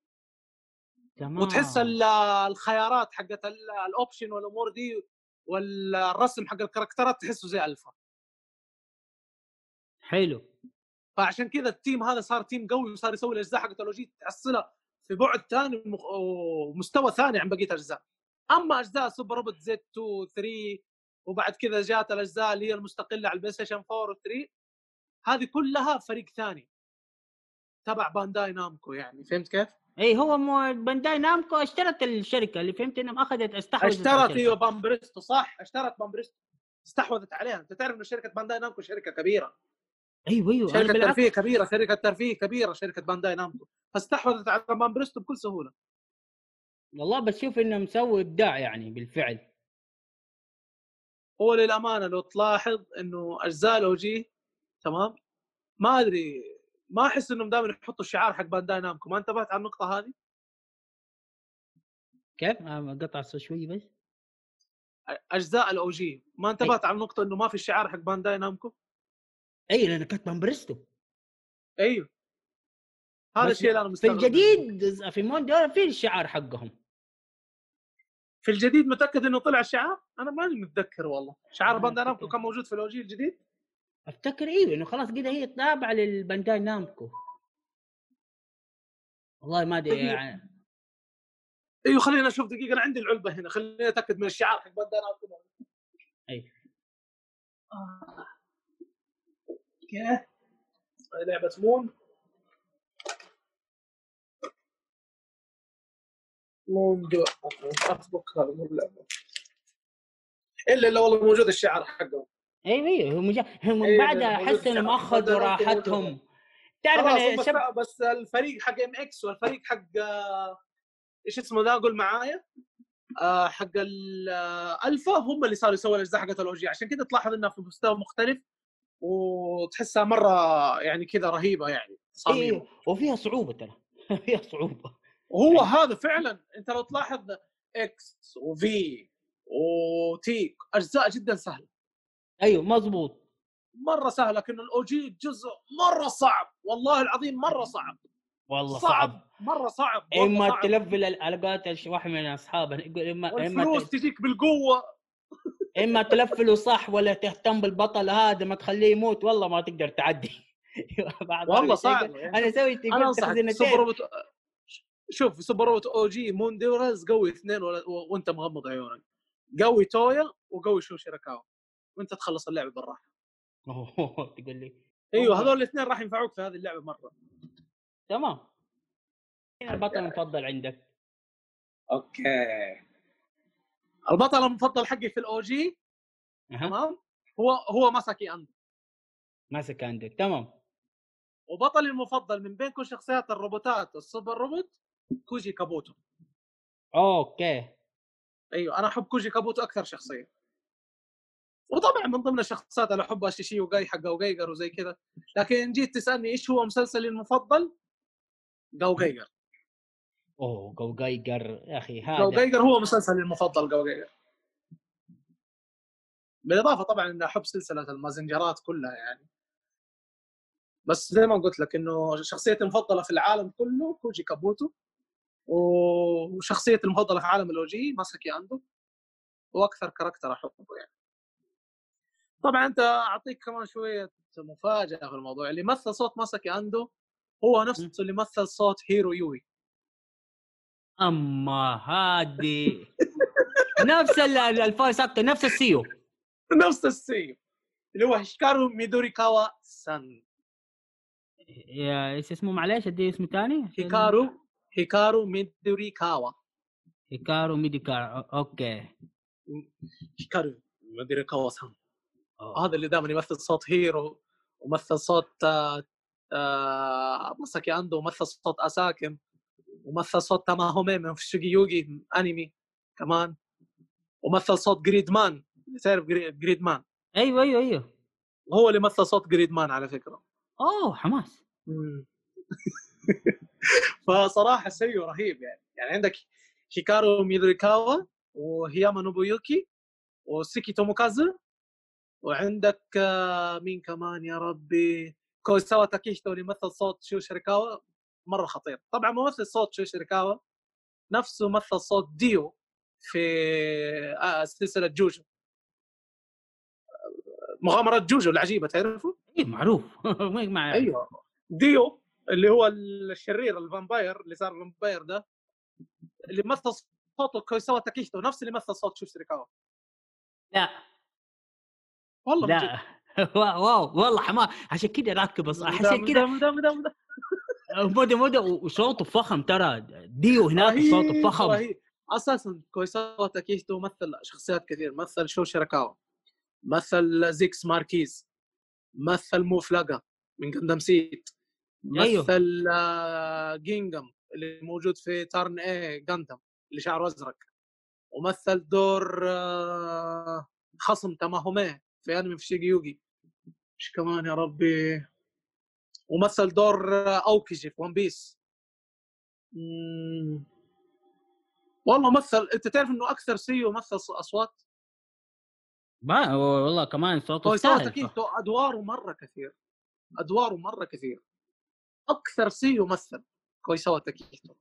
تمام. وتحس ال- الخيارات حقت ال- ال option والأمور دي والرسم حق ال character ات تحسه زي ألفا. حلو. فعشان كذا ال team هذا صار team قوي وصار يسوي الأجزاء حقت ال OG تحصلها في بعد ثاني ومستوى ثاني عن بقية الأجزاء. أما أجزاء Super Robot Z 2 3 وبعد كذا جات الأجزاء اللي هي المستقلة على ال PlayStation 4 و 3 هذه كلها فريق ثاني. تبع Bandai Namco يعني فهمت كيف؟ اي هو مو Bandai Namco اشترت الشركة اللي فهمت إنهم اخذت استحوذت اشترت. أيوه Banpresto صح؟ اشترت Banpresto. استحوذت عليها. أنت تعرف إنه شركة Bandai Namco شركة كبيرة. أيوه أيوه. شركة ترفيه كبيرة شركة ترفيه كبيرة شركة Bandai Namco. فاستحوذت على Banpresto بكل سهولة. والله بشوف إنه مسوي إبداع يعني بالفعل. هو للأمانة لو تلاحظ إنه أجزاء ال OG تمام؟ ما أدري ما أحس إنهم دائما يحطوا الشعار حق Bandai Namco ما انتبهت على النقطة هذه؟ كيف؟ قطع شوي بس. أجزاء ال OG ما انتبهت على النقطة إنه ما في الشعار حق Bandai Namco؟ إي لأن كانت Banpresto أيوه هذا الشيء اللي أنا في مستغرب منه. الجديد في Moon Dwellers في الشعار حقهم. في الجديد متأكد إنه طلع الشعار؟ أنا ماني متذكر والله. شعار Bandai Namco. كان موجود في ال OG الجديد؟ أفتكر أيوه انه خلاص كده هي تابعه لل Bandai Namco. والله ما أدري طيب. يعني. أيوه خلينا نشوف دقيقة أنا عندي العلبة هنا خليني أتأكد من الشعار حق بانداي نامكو. أي. آه. أوكي. لعبة مون. مون جو اطبق هذا مو اللعبه إلا إلا والله موجود الشعار حقه أيوه أيوه هم جا... هم أيوة، بعدها أحس إنهم. أخذوا راحتهم. تعرف أنا شب... بس الفريق حق MX والفريق حق آه، إيش اسمه ذا؟ قول معايا. آه، حق الالفا هم اللي صاروا يسووا الأجزاء حقت ال OG عشان كذا تلاحظ انها في مستوى مختلف وتحسها مرة يعني كذا رهيبة يعني تصاميم. أيوه وفيها صعوبة ترى. فيها صعوبة. وهو هذا فعلا أنت لو تلاحظ X و V و T أجزاء جدا سهلة. أيوه مضبوط. مرة سهلة لكن الاوجي جزء مرة صعب. والله العظيم مرة صعب. والله صعب صعب. مرة صعب والله اما صعب. تلفل الالقات الش- واحد من أصحابه يقول اما اما والفلوس ت- تجيك بالقوة. اما تلفله صح ولا تهتم بالبطل هذا ما تخليه يموت والله ما تقدر تعدي. والله صعب. يعني. أنا أسوي أنا أنصحك تخزنتين سوبر روبوت شوف سوبر روبوت أو جي مون ديورز قوي اثنين وأنت مغمض عيونك. قوي تويا وقوي Shu Shirakawa وانت تخلص اللعبة بالراحة. أوه، تقول لي أيوه. هذول الاثنين راح ينفعوك في هذه اللعبة مرة. تمام. مين البطل المفضل عندك؟ Okay. البطل المفضل حقي في ال OG. تمام. هو هو Masaki Andoh. Masaki عندك تمام. وبطلي المفضل من بين كل شخصيات الروبوتات ال Super Robot Koji Kabuto. Okay. أيوه أنا أحب Koji Kabuto أكثر شخصيه وطبعا من ضمن الشخصيات اللي احبها Shishio Gai حق GaoGaiGar وزي كذا لكن جيت تسألني إيش هو مسلسلي المفضل؟ GaoGaiGar أوه GaoGaiGar يا أخي هذا GaoGaiGar هو مسلسلي المفضل GaoGaiGar بالإضافة طبعا إني أحب سلسلة ال Mazinger ات كلها يعني. بس زي ما قلت لك إنه شخصيتي المفضلة في العالم كله Koji Kabuto وشخصيتي المفضلة في عالم ال OG Masaki Andoh وأكثر character أحبه يعني. طبعا أنت أعطيك كمان شوية مفاجأة في الموضوع اللي مثل صوت Masaki Andoh هو نفسه اللي مثل صوت Heero Yuy. اما هذه نفس ال- ال- ال voice actor نفس ال seiyuu. نفس ال seiyuu. اللي هو Hikaru Midorikawa さん. يا إيش اسمه معلش ادي اسمه ثاني Hikaru Hikaru Midorikawa. Hikaru Midorikawa أو- okay. Hikaru Midorikawa さん. أوه. هذا اللي دائما يمثل صوت Heero ومثل صوت آه، آه، Masaki Andoh ومثل صوت أساكن ومثل صوت Tamahome من شوجي يوجي انمي كمان ومثل صوت Gridman. تعرف جري- Gridman؟ أيوه أيوه أيوه. هو اللي مثل صوت Gridman على فكرة. أوه حماس. فصراحة seiyuu رهيب يعني. يعني عندك هيكارو ميدوريكاوا وهياما نوبويوكي وسيكي توموكازو وعندك آه، مين كمان يا ربي؟ كوياسو تاكيهيتو اللي مثل صوت شو شيراكاوا مرة خطير. طبعا ممثل صوت شو شيراكاوا نفسه مثل صوت ديو في آه، سلسلة جوجو. مغامرات جوجو العجيبة تعرفوا؟ أيوه معروف. ما أيوه. ديو اللي هو الشرير ال vampire اللي صار vampire ده اللي مثل صوته كوياسو تاكيهيتو نفس اللي مثل صوت شو شيراكاوا لا. والله. لا واو والله حماس عشان كذا راكب حسيت كذا. مدى مدى وصوته فخم ترى ديو هناك صوته فخم رهيب. أساسا كوياسو تاكيهيتو مثل شخصيات كثير مثل شو شيراكاوا مثل زيكس ماركيز مثل مو فلاجا من Gundam SEED أيوه. مثل آه، جينجنام اللي موجود في Turn A Gundam اللي شعره أزرق ومثل دور آه، خصم تاماهومي في انمي Fushigi Yuugi. إيش كمان يا ربي. ومثل دور اوكيجي في One Piece مم. والله مثل أنت تعرف إنه أكثر seiyuu مثل أصوات؟ ما والله كمان صوته كوياسو يستاهل تاكيهيتو أدواره مرة كثير. أدواره مرة كثير. أكثر seiyuu مثل كوياسو تاكيهيتو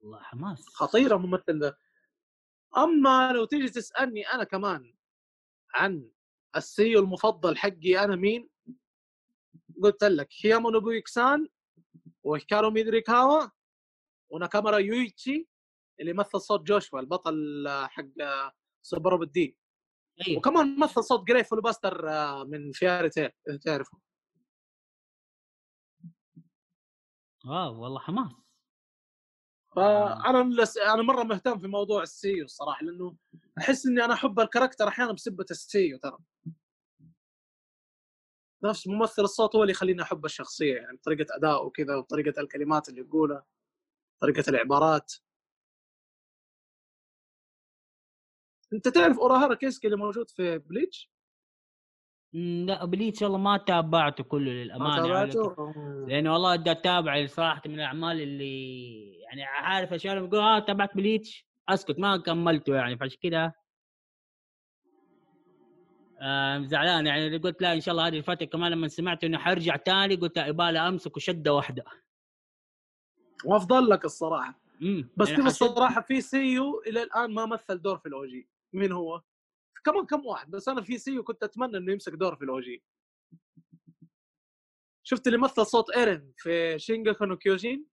والله حماس. خطيره ممثل ده. أما لو تيجي تسألني أنا كمان ال seiyuu المفضل حقي أنا مين؟ قلت لك هياما نوبويوكي سان وهيكارو ميدوريكاوا وناكامورا يويتشي اللي مثل صوت جوشوا البطل حق Super D أيوه. وكمان مثل صوت جري فولباستر من Fairy Tail تعرفه. آه والله حماس. فأنا لس... أنا مرة مهتم في موضوع ال seiyuu الصراحة لأنه أحس إني أنا أحب ال character أحيانا بسبة ال seiyuu ترى. نفس ممثل الصوت هو اللي يخليني أحب الشخصية يعني طريقة ادائه وكذا وطريقة الكلمات اللي يقولها طريقة العبارات. أنت تعرف أوراهارا كيسكي اللي موجود في Bleach؟ لا Bleach والله ما تابعته كله ما للأمانة يعني تابعته؟ لأنه والله بدي أتابع صراحة من الأعمال اللي يعني عارف اشياء بقول آه تابعت Bleach أسكت ما كملته يعني فعشان كذا آه زعلان يعني قلت لا إن شاء الله هذه الفترة كمان لما سمعت إنه حيرجع تاني قلت لا يبالي أمسك وشده واحدة وأفضل لك الصراحة مم. بس يعني الصراحة في seiyuu إلى الآن ما مثل دور في ال OG مين هو؟ كمان كم واحد بس أنا في seiyuu وكنت أتمنى إنه يمسك دور في ال OG شفت اللي مثل صوت ايرين في Shingeki no Kyojin؟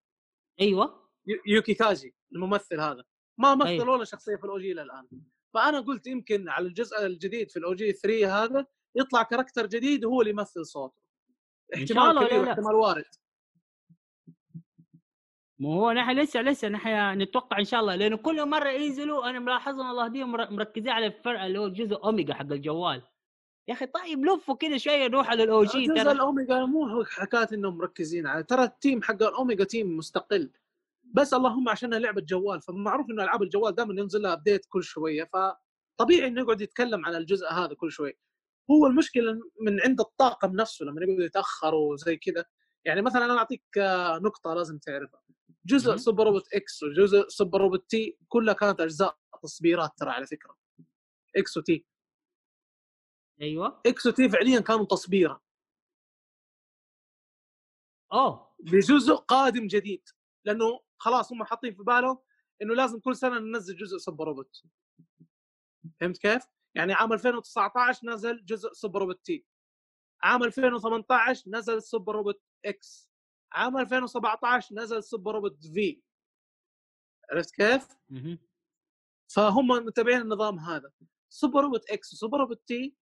أيوه. يو- يوكي كاجي الممثل هذا. ما مثل أيوة. ولا شخصية في ال OG الآن. فأنا قلت يمكن على الجزء الجديد في ال OG 3 هذا يطلع character جديد هو اللي يمثل صوته. احتمال كبير. احتمال وارد. مو هو نحن لسه لسه نحن نتوقع إن شاء الله لأنه كل مرة ينزلوا أنا ملاحظ ان الله يهديهم مر- مركزين على الفرق اللي هو جزء أوميجا حق الجوال. يا أخي طيب لفوا كده شوية نروح على ال OG ترى. الأوميجا مو حكاية إنهم مركزين على ترى ال team حق ال Omega team مستقل. بس اللهم عشانها لعبة جوال فمعروف إنه ألعاب الجوال دائما ينزل لها update كل شوية فطبيعي إنه يقعد يتكلم عن الجزء هذا كل شوي. هو المشكلة من عند الطاقم نفسه لما يقعدوا يتأخروا وزي كذا. يعني مثلا أنا أعطيك آه، نقطة لازم تعرفها. جزء. Super Robot X وجزء Super Robot T كلها كانت أجزاء تصبيرات ترى على فكرة. X و T أيوه. X و T فعليا كانوا تصبيرة. أوه. بجزء قادم جديد. لأنه خلاص هم حاطين في بالهم إنه لازم كل سنة ننزل جزء Super Robot. فهمت كيف؟ يعني عام 2019 نزل جزء Super Robot T عام 2018 نزل Super Robot X عام 2017 نزل Super Robot V عرفت كيف؟ فهم متابعين النظام هذا. Super Robot X و Super Robot T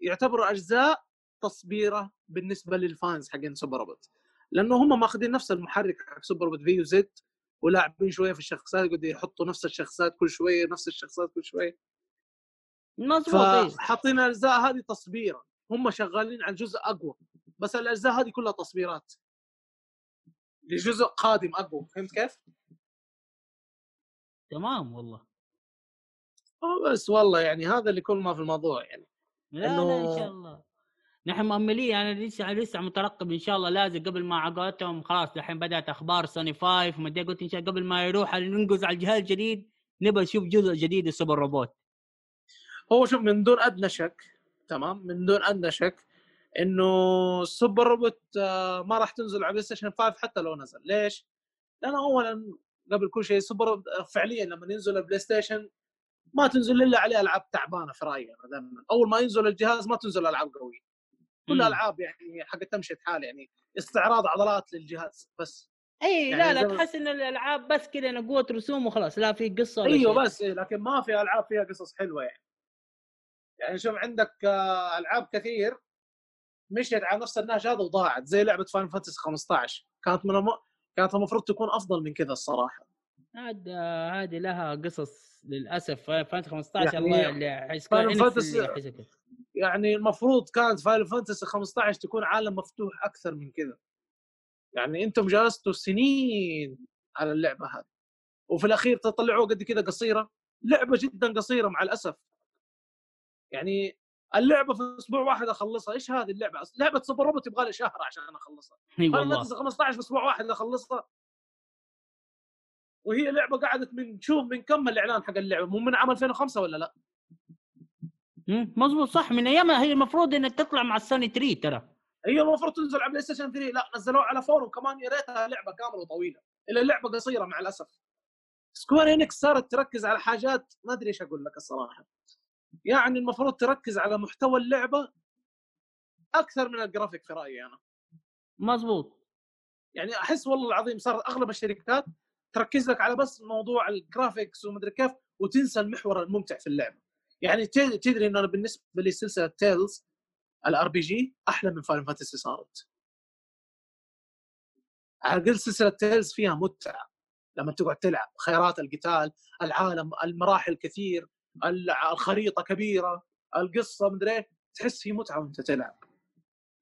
يعتبروا أجزاء تصبيرة بالنسبة لل fans حقين Super Robot لأنه هم ماخذين نفس المحرك حق Super Robot V و Z ولاعبين شوية في الشخصيات يقعدوا يحطوا نفس الشخصيات كل شوية نفس الشخصيات كل شوية. مظبوط. فحاطين الأجزاء هذه تصبيرة. هم شغالين على جزء أقوى بس الأجزاء هذه كلها تصبيرات. لجزء قادم أقوى فهمت كيف؟ تمام والله. آه بس والله يعني هذا اللي كل ما في الموضوع يعني. لا لا إنه- إن شاء الله. نحن مؤملين أنا لسه لسه مترقب إن شاء الله لازم قبل ما عقدتهم خلاص الحين بدأت أخبار سوني 5 ومدري قلت إن شاء الله قبل ما يروح ننقز على الجهاز الجديد نبغى نشوف جزء جديد السوبر روبوت. هو شوف من دون أدنى شك تمام من دون أدنى شك إنه Super Robot آه، ما راح تنزل على PlayStation 5 حتى لو نزل ليش؟ لأنه اولا قبل كل شيء Super Robot آه، فعليا لما ينزل ال PlayStation ما تنزل إلا عليه ألعاب تعبانة في رأيي أول ما ينزل الجهاز ما تنزل ألعاب قوية كل. ألعاب يعني حق تمشي حال يعني استعراض عضلات للجهاز بس إي يعني لا لا تحس إن الألعاب بس كذا أنا قوه رسوم وخلاص لا في قصة أيوه. بس إيه لكن ما في ألعاب فيها قصص حلوة يعني يعني شوف عندك آه، ألعاب كثير مشيت على نفس النهج هذا وضاعت زي لعبة Final Fantasy 15 كانت من الم... كانت المفروض تكون أفضل من كذا الصراحة. عاد هذه لها قصص للأسف. Fantasy 15 يعني الله اللي حسكت. يعني المفروض كانت Final Fantasy 15 تكون عالم مفتوح أكثر من كذا. يعني أنتم جلستوا سنين على اللعبة هذه. وفي الأخير تطلعوها قد كذا قصيرة. لعبة جدا قصيرة مع الأسف. يعني اللعبة في أسبوع واحد أخلصها. إيش هذه اللعبة؟ لعبة Super Robot يبغى لي شهر عشان أخلصها. إي والله. Fantasy 15 في أسبوع واحد أخلصها. وهي لعبة قعدت من شوف من كم الإعلان حق اللعبة؟ مو من عام 2005 ولا لا؟ مظبوط صح. من أيامها هي المفروض إنها تطلع مع السوني 3 ترى. هي المفروض تنزل على بلاي ستيشن 3 لا نزلوها على 4 وكمان يا ريتها لعبة كاملة وطويلة. إلا لعبة قصيرة مع الأسف. Square Enix صارت تركز على حاجات ما أدري إيش أقول لك الصراحة. يعني المفروض تركز على محتوى اللعبة أكثر من الجرافيك في رأيي أنا. مظبوط يعني أحس والله العظيم صار أغلب الشركات تركز لك على بس موضوع ال graphics ومدري كيف وتنسى المحور الممتع في اللعبة. يعني تدري إن أنا بالنسبة لي سلسلة Tales ال RPG أحلى من Final Fantasy صارت. على الأقل سلسلة Tales فيها متعة. لما تقعد تلعب خيارات القتال العالم المراحل كثير. الخريطة كبيرة القصة مدري إيه، تحس في متعة وأنت تلعب.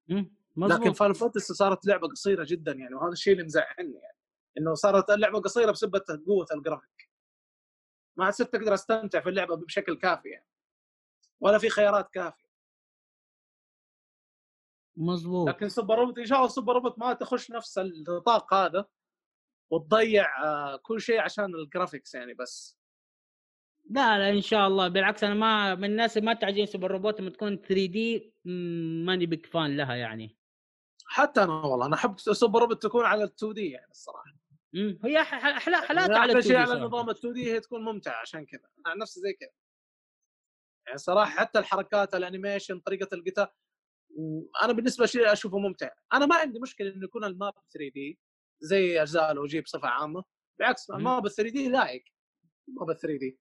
مم، لكن Fantasy صارت لعبة قصيرة جدا يعني وهذا الشيء اللي مزعلني يعني إنه صارت اللعبة قصيرة بسبب قوة الجرافيك ما عاد صرت تقدر أستمتع في اللعبة بشكل كافي يعني ولا في خيارات كافية. مظبوط لكن Super Robot إن شاء الله Super Robot ما تخش نفس النطاق هذا وتضيع آه، كل شيء عشان ال graphics يعني بس. لا لا إن شاء الله. بالعكس أنا ما من الناس اللي ما تعجبني Super Robot لما تكون 3D ماني big fan لها يعني. حتى أنا والله أنا أحب Super Robot تكون على ال 2D يعني الصراحة. مم، هي أحلى حالاتها يعني على أحلى شيء 2D على. نظام ال 2D هي تكون ممتعة عشان كذا. عن نفسي زي كذا. يعني صراحة حتى الحركات ال animation طريقة القتال أنا بالنسبة لي أشوفه ممتع. أنا ما عندي مشكلة إنه يكون ال map 3D زي أجزاء ال OG بصفة عامة. بالعكس ال map 3D لايق ال map 3D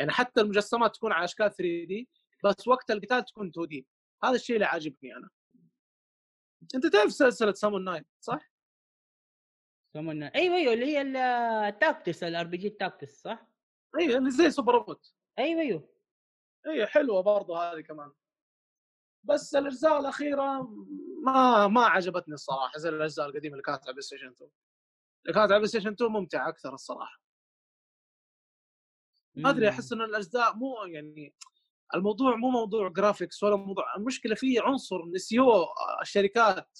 يعني حتى المجسمات تكون على أشكال 3D بس وقت القتال تكون 2D. هذا الشيء اللي عاجبني أنا. أنت تعرف سلسلة Summon Night صح؟ Summon Night أيوه أيوه اللي هي ال tactics ال RPG ال tactics صح؟ أيوه اللي زي Super Robot أيوه أيوه. أيوه حلوة برضه هذه كمان. بس الأجزاء الأخيرة ما ما عجبتني الصراحة زي الأجزاء القديمة اللي كانت على بلاي ستيشن 2 اللي كانت على بلاي ستيشن 2 ممتعة أكثر الصراحة. ما ادري أحس إن الأجزاء مو يعني الموضوع مو موضوع graphics ولا موضوع المشكلة فيه عنصر نسيوه الشركات.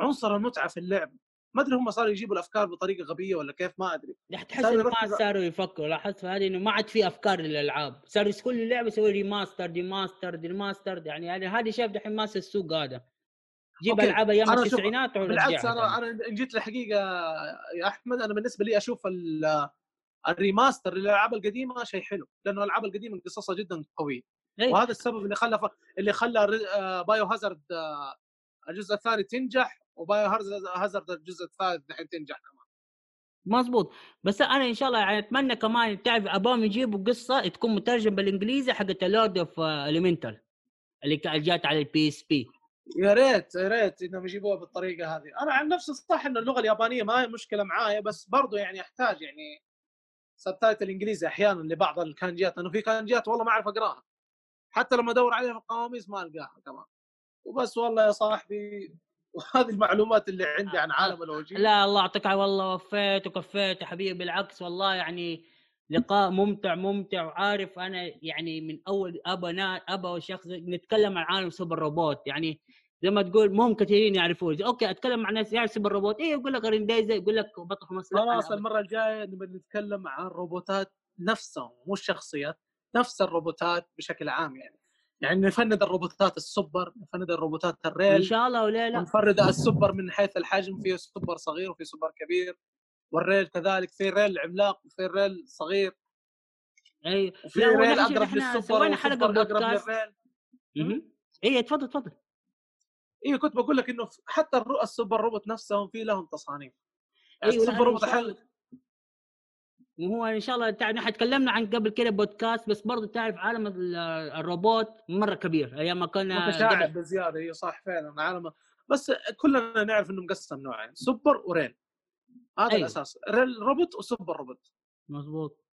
عنصر المتعة في اللعب. ما أدري هم صاروا يجيبوا الأفكار بطريقة غبية ولا كيف ما أدري. تحس انه ما صاروا يفكروا. لاحظت هذه إنه ما عاد في أفكار للألعاب. صار كل لعبة يسوي remaster remaster remaster يعني يعني هذه شايف دحين ماسك السوق هذا. جيب ألعاب أيام التسعينات بالعكس أنا أنا جيت الحقيقة يا أحمد أنا بالنسبة لي أشوف ال remaster للألعاب القديمة شيء حلو لأنه الألعاب القديمة قصصها جدا قوية. أيه. وهذا السبب اللي خلى اللي خلى Bio Hazard الجزء الثاني تنجح و Bio Hazard الجزء الثالث دحين تنجح كمان. مظبوط بس أنا إن شاء الله يعني أتمنى كمان تعرف ابغاهم يجيبوا قصة تكون مترجم بالإنجليزي حقت Lord of Elemental اللي جات على ال PSP يا ريت يا ريت إنهم يجيبوها بالطريقة هذه. أنا عن نفسي صح إن اللغة اليابانية ما هي مشكلة معايا بس برضو يعني أحتاج يعني subtitle الإنجليزي أحيانا لبعض الكانجيات لأنه في كانجيات والله ما أعرف أقراها. حتى لما أدور عليها في القواميس ما ألقاها كمان. وبس والله يا صاحبي وهذه المعلومات اللي عندي عن عالم ال OG لا الله يعطيك والله وفيت وكفيت يا حبيبي. بالعكس والله يعني لقاء ممتع ممتع. وعارف أنا يعني من أول أبا أبا شخص نتكلم عن عالم Super Robot. يعني زي ما تقول مو كثيرين يعرفون okay أتكلم مع ناس يعرف Super Robot. إيه يقول لك جرينديزا يقول لك بطل خمس خلاص المرة الجاية نبي نتكلم عن الروبوتات نفسهم مو الشخصيات نفس الروبوتات بشكل عام يعني. يعني نفند الروبوتات السوبر نفند الروبوتات ال real. إن شاء الله ولا لا. نفرد السوبر من حيث الحجم في سوبر صغير وفي سوبر كبير. وال real كذلك في real عملاق وفي real صغير. اي في real أقرب للسوبر سوينا حلقة بودكاست. اي تفضل تفضل. اي كنت بقول لك إنه حتى ال super robot نفسهم في لهم تصاميم أيوة ال super robot وهو إن شاء الله تعرف نحن تكلمنا عن قبل كده بودكاست بس برضه تعرف عالم الروبوت مرة كبير. أيام ما كنا متشعب بزيادة. اي صح فعلا. عالم بس كلنا نعرف إنه مقسم نوعين super و real هذا أيوة. الأساس. real robot و super robot. مظبوط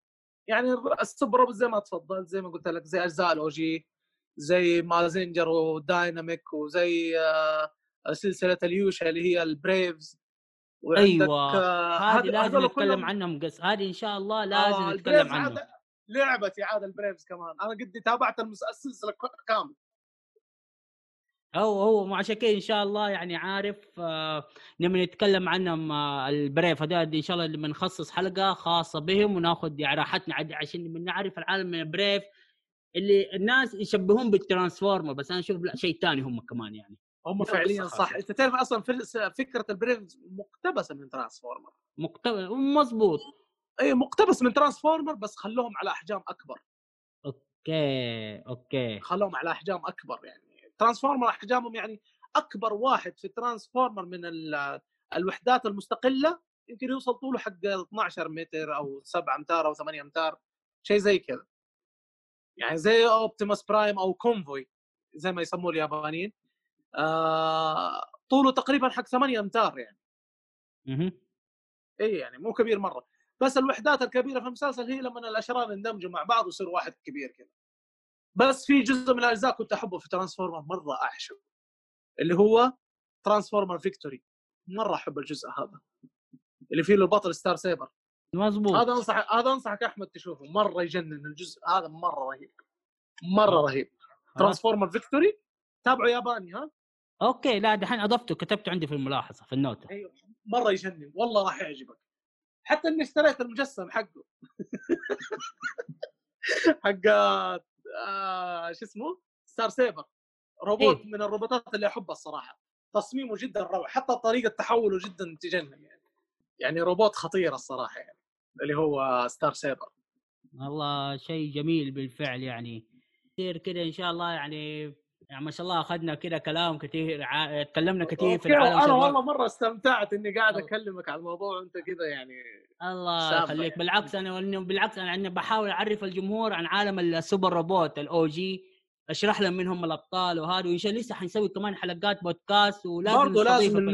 يعني ال super robot زي ما تفضلت زي ما قلت لك زي أجزاء ال OG زي مازنجر و Dynamic وزي آه، سلسلة ال Yuusha اللي هي ال Braves أيوه. هذه لازم نتكلم عنهم قص هذه إن شاء الله لازم آه نتكلم عنهم. لعبتي عاد ال Braves كمان. أنا قد تابعت السلسلة كامل هو هو عشان كذا إن شاء الله يعني عارف آه نبي نتكلم عنهم آه ال Brave هذول. إن شاء الله لما نخصص حلقة خاصة بهم وناخذ يعني راحتنا. عشان نعرف العالم من ال Brave اللي الناس يشبهون بال Transformer بس أنا أشوف شيء ثاني هم كمان يعني. هم فعليا صح أنت تعرف أصلا فكرة ال Braves مقتبسة من ترانسفورمر. مقتبس مضبوط. إي مقتبس من Transformer بس خلوهم على أحجام أكبر. أوكي أوكي. خلوهم على أحجام أكبر يعني. Transformer أحجامهم يعني أكبر واحد في Transformer من الوحدات المستقلة يمكن يوصل طوله حق 12 متر أو 7 امتار أو 8 امتار شيء زي كذا. يعني زي Optimus Prime أو Convoy زي ما يسموه اليابانيين. آه طوله تقريبا حق 8 أمتار يعني. أها إي يعني مو كبير مرة. بس الوحدات الكبيرة في المسلسل هي لما الأشرار يندمجوا مع بعض ويصير واحد كبير كذا بس في جزء من الأجزاء كنت أحبه في Transformer مرة اعشق اللي هو Transformer Victory مرة أحب الجزء هذا. اللي فيه البطل Star Saber مظبوط هذا أنصح هذا أنصحك أحمد تشوفه مرة يجنن الجزء هذا مرة رهيب مرة رهيب. Transformer Victory تابعه ياباني ها؟ أوكي لا دحين أضفته كتبته عندي في الملاحظة في النوتة. أيوه مرة يجنن والله راح يعجبك. حتى إني اشتريت المجسم حقه. حق آه شو اسمه؟ Star Saber روبوت إيه؟ من الروبوتات اللي احبها الصراحة. تصميمه جدا روعة حتى طريقة تحوله جدا تجنن يعني. يعني روبوت خطير الصراحة يعني. اللي هو Star Saber والله شيء جميل بالفعل يعني كثير كده إن شاء الله يعني يعني ما شاء الله أخذنا كده كلام كثير ع... تكلمنا كثير في العالم أنا. والله مرة استمتعت إني قاعد. أكلمك على الموضوع وأنت كذا يعني الله يخليك يعني. بالعكس أنا بالعكس أنا بحاول أعرف الجمهور عن عالم ال Super Robot ال OG أشرح لهم من هم الأبطال وهذا وإن شاء الله لسه حنسوي كمان حلقات بودكاست ولازم برضه لازم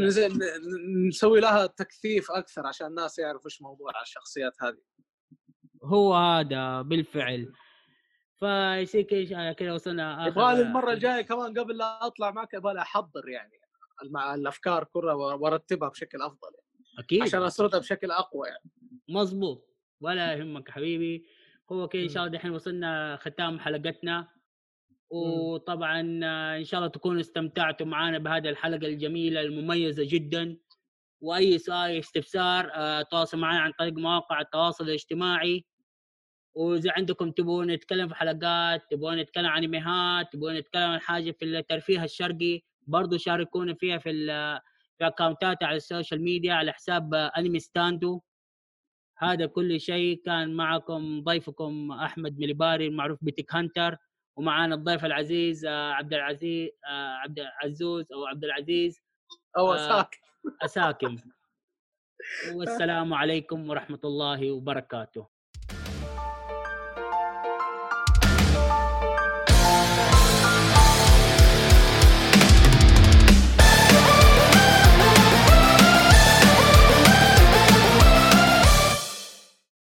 نسوي لها تكثيف أكثر عشان الناس يعرفوا إيش موضوع الشخصيات هذه. هو هذا بالفعل. فيصير كده كده وصلنا يبغالي المرة الجاية كمان قبل لا أطلع معك يبغالي أحضر يعني الأفكار كلها وأرتبها بشكل أفضل يعني. أكيد. عشان أسردها بشكل أقوى يعني. مظبوط ولا يهمك حبيبي. هو كده إن. شاء الله دحين وصلنا ختام حلقتنا. وطبعا إن شاء الله تكونوا استمتعتوا معنا بهذه الحلقة الجميلة المميزة جدا. وأي سؤال استفسار آه، تواصلوا معنا عن طريق مواقع التواصل الاجتماعي. وإذا عندكم تبون نتكلم في حلقات تبون نتكلم عن انميات تبون نتكلم عن حاجة في الترفيه الشرقي برضو شاركونا فيها في في اكونتات على ال social media على حساب أنمي ستاندو. هذا كل شيء. كان معكم ضيفكم أحمد مليباري المعروف ب Tech Hunter. ومعانا الضيف العزيز آه، عبد العزيز آه، عبد العزوز أو عبد العزيز أو آه. اساك اساكم والسلام عليكم ورحمة الله وبركاته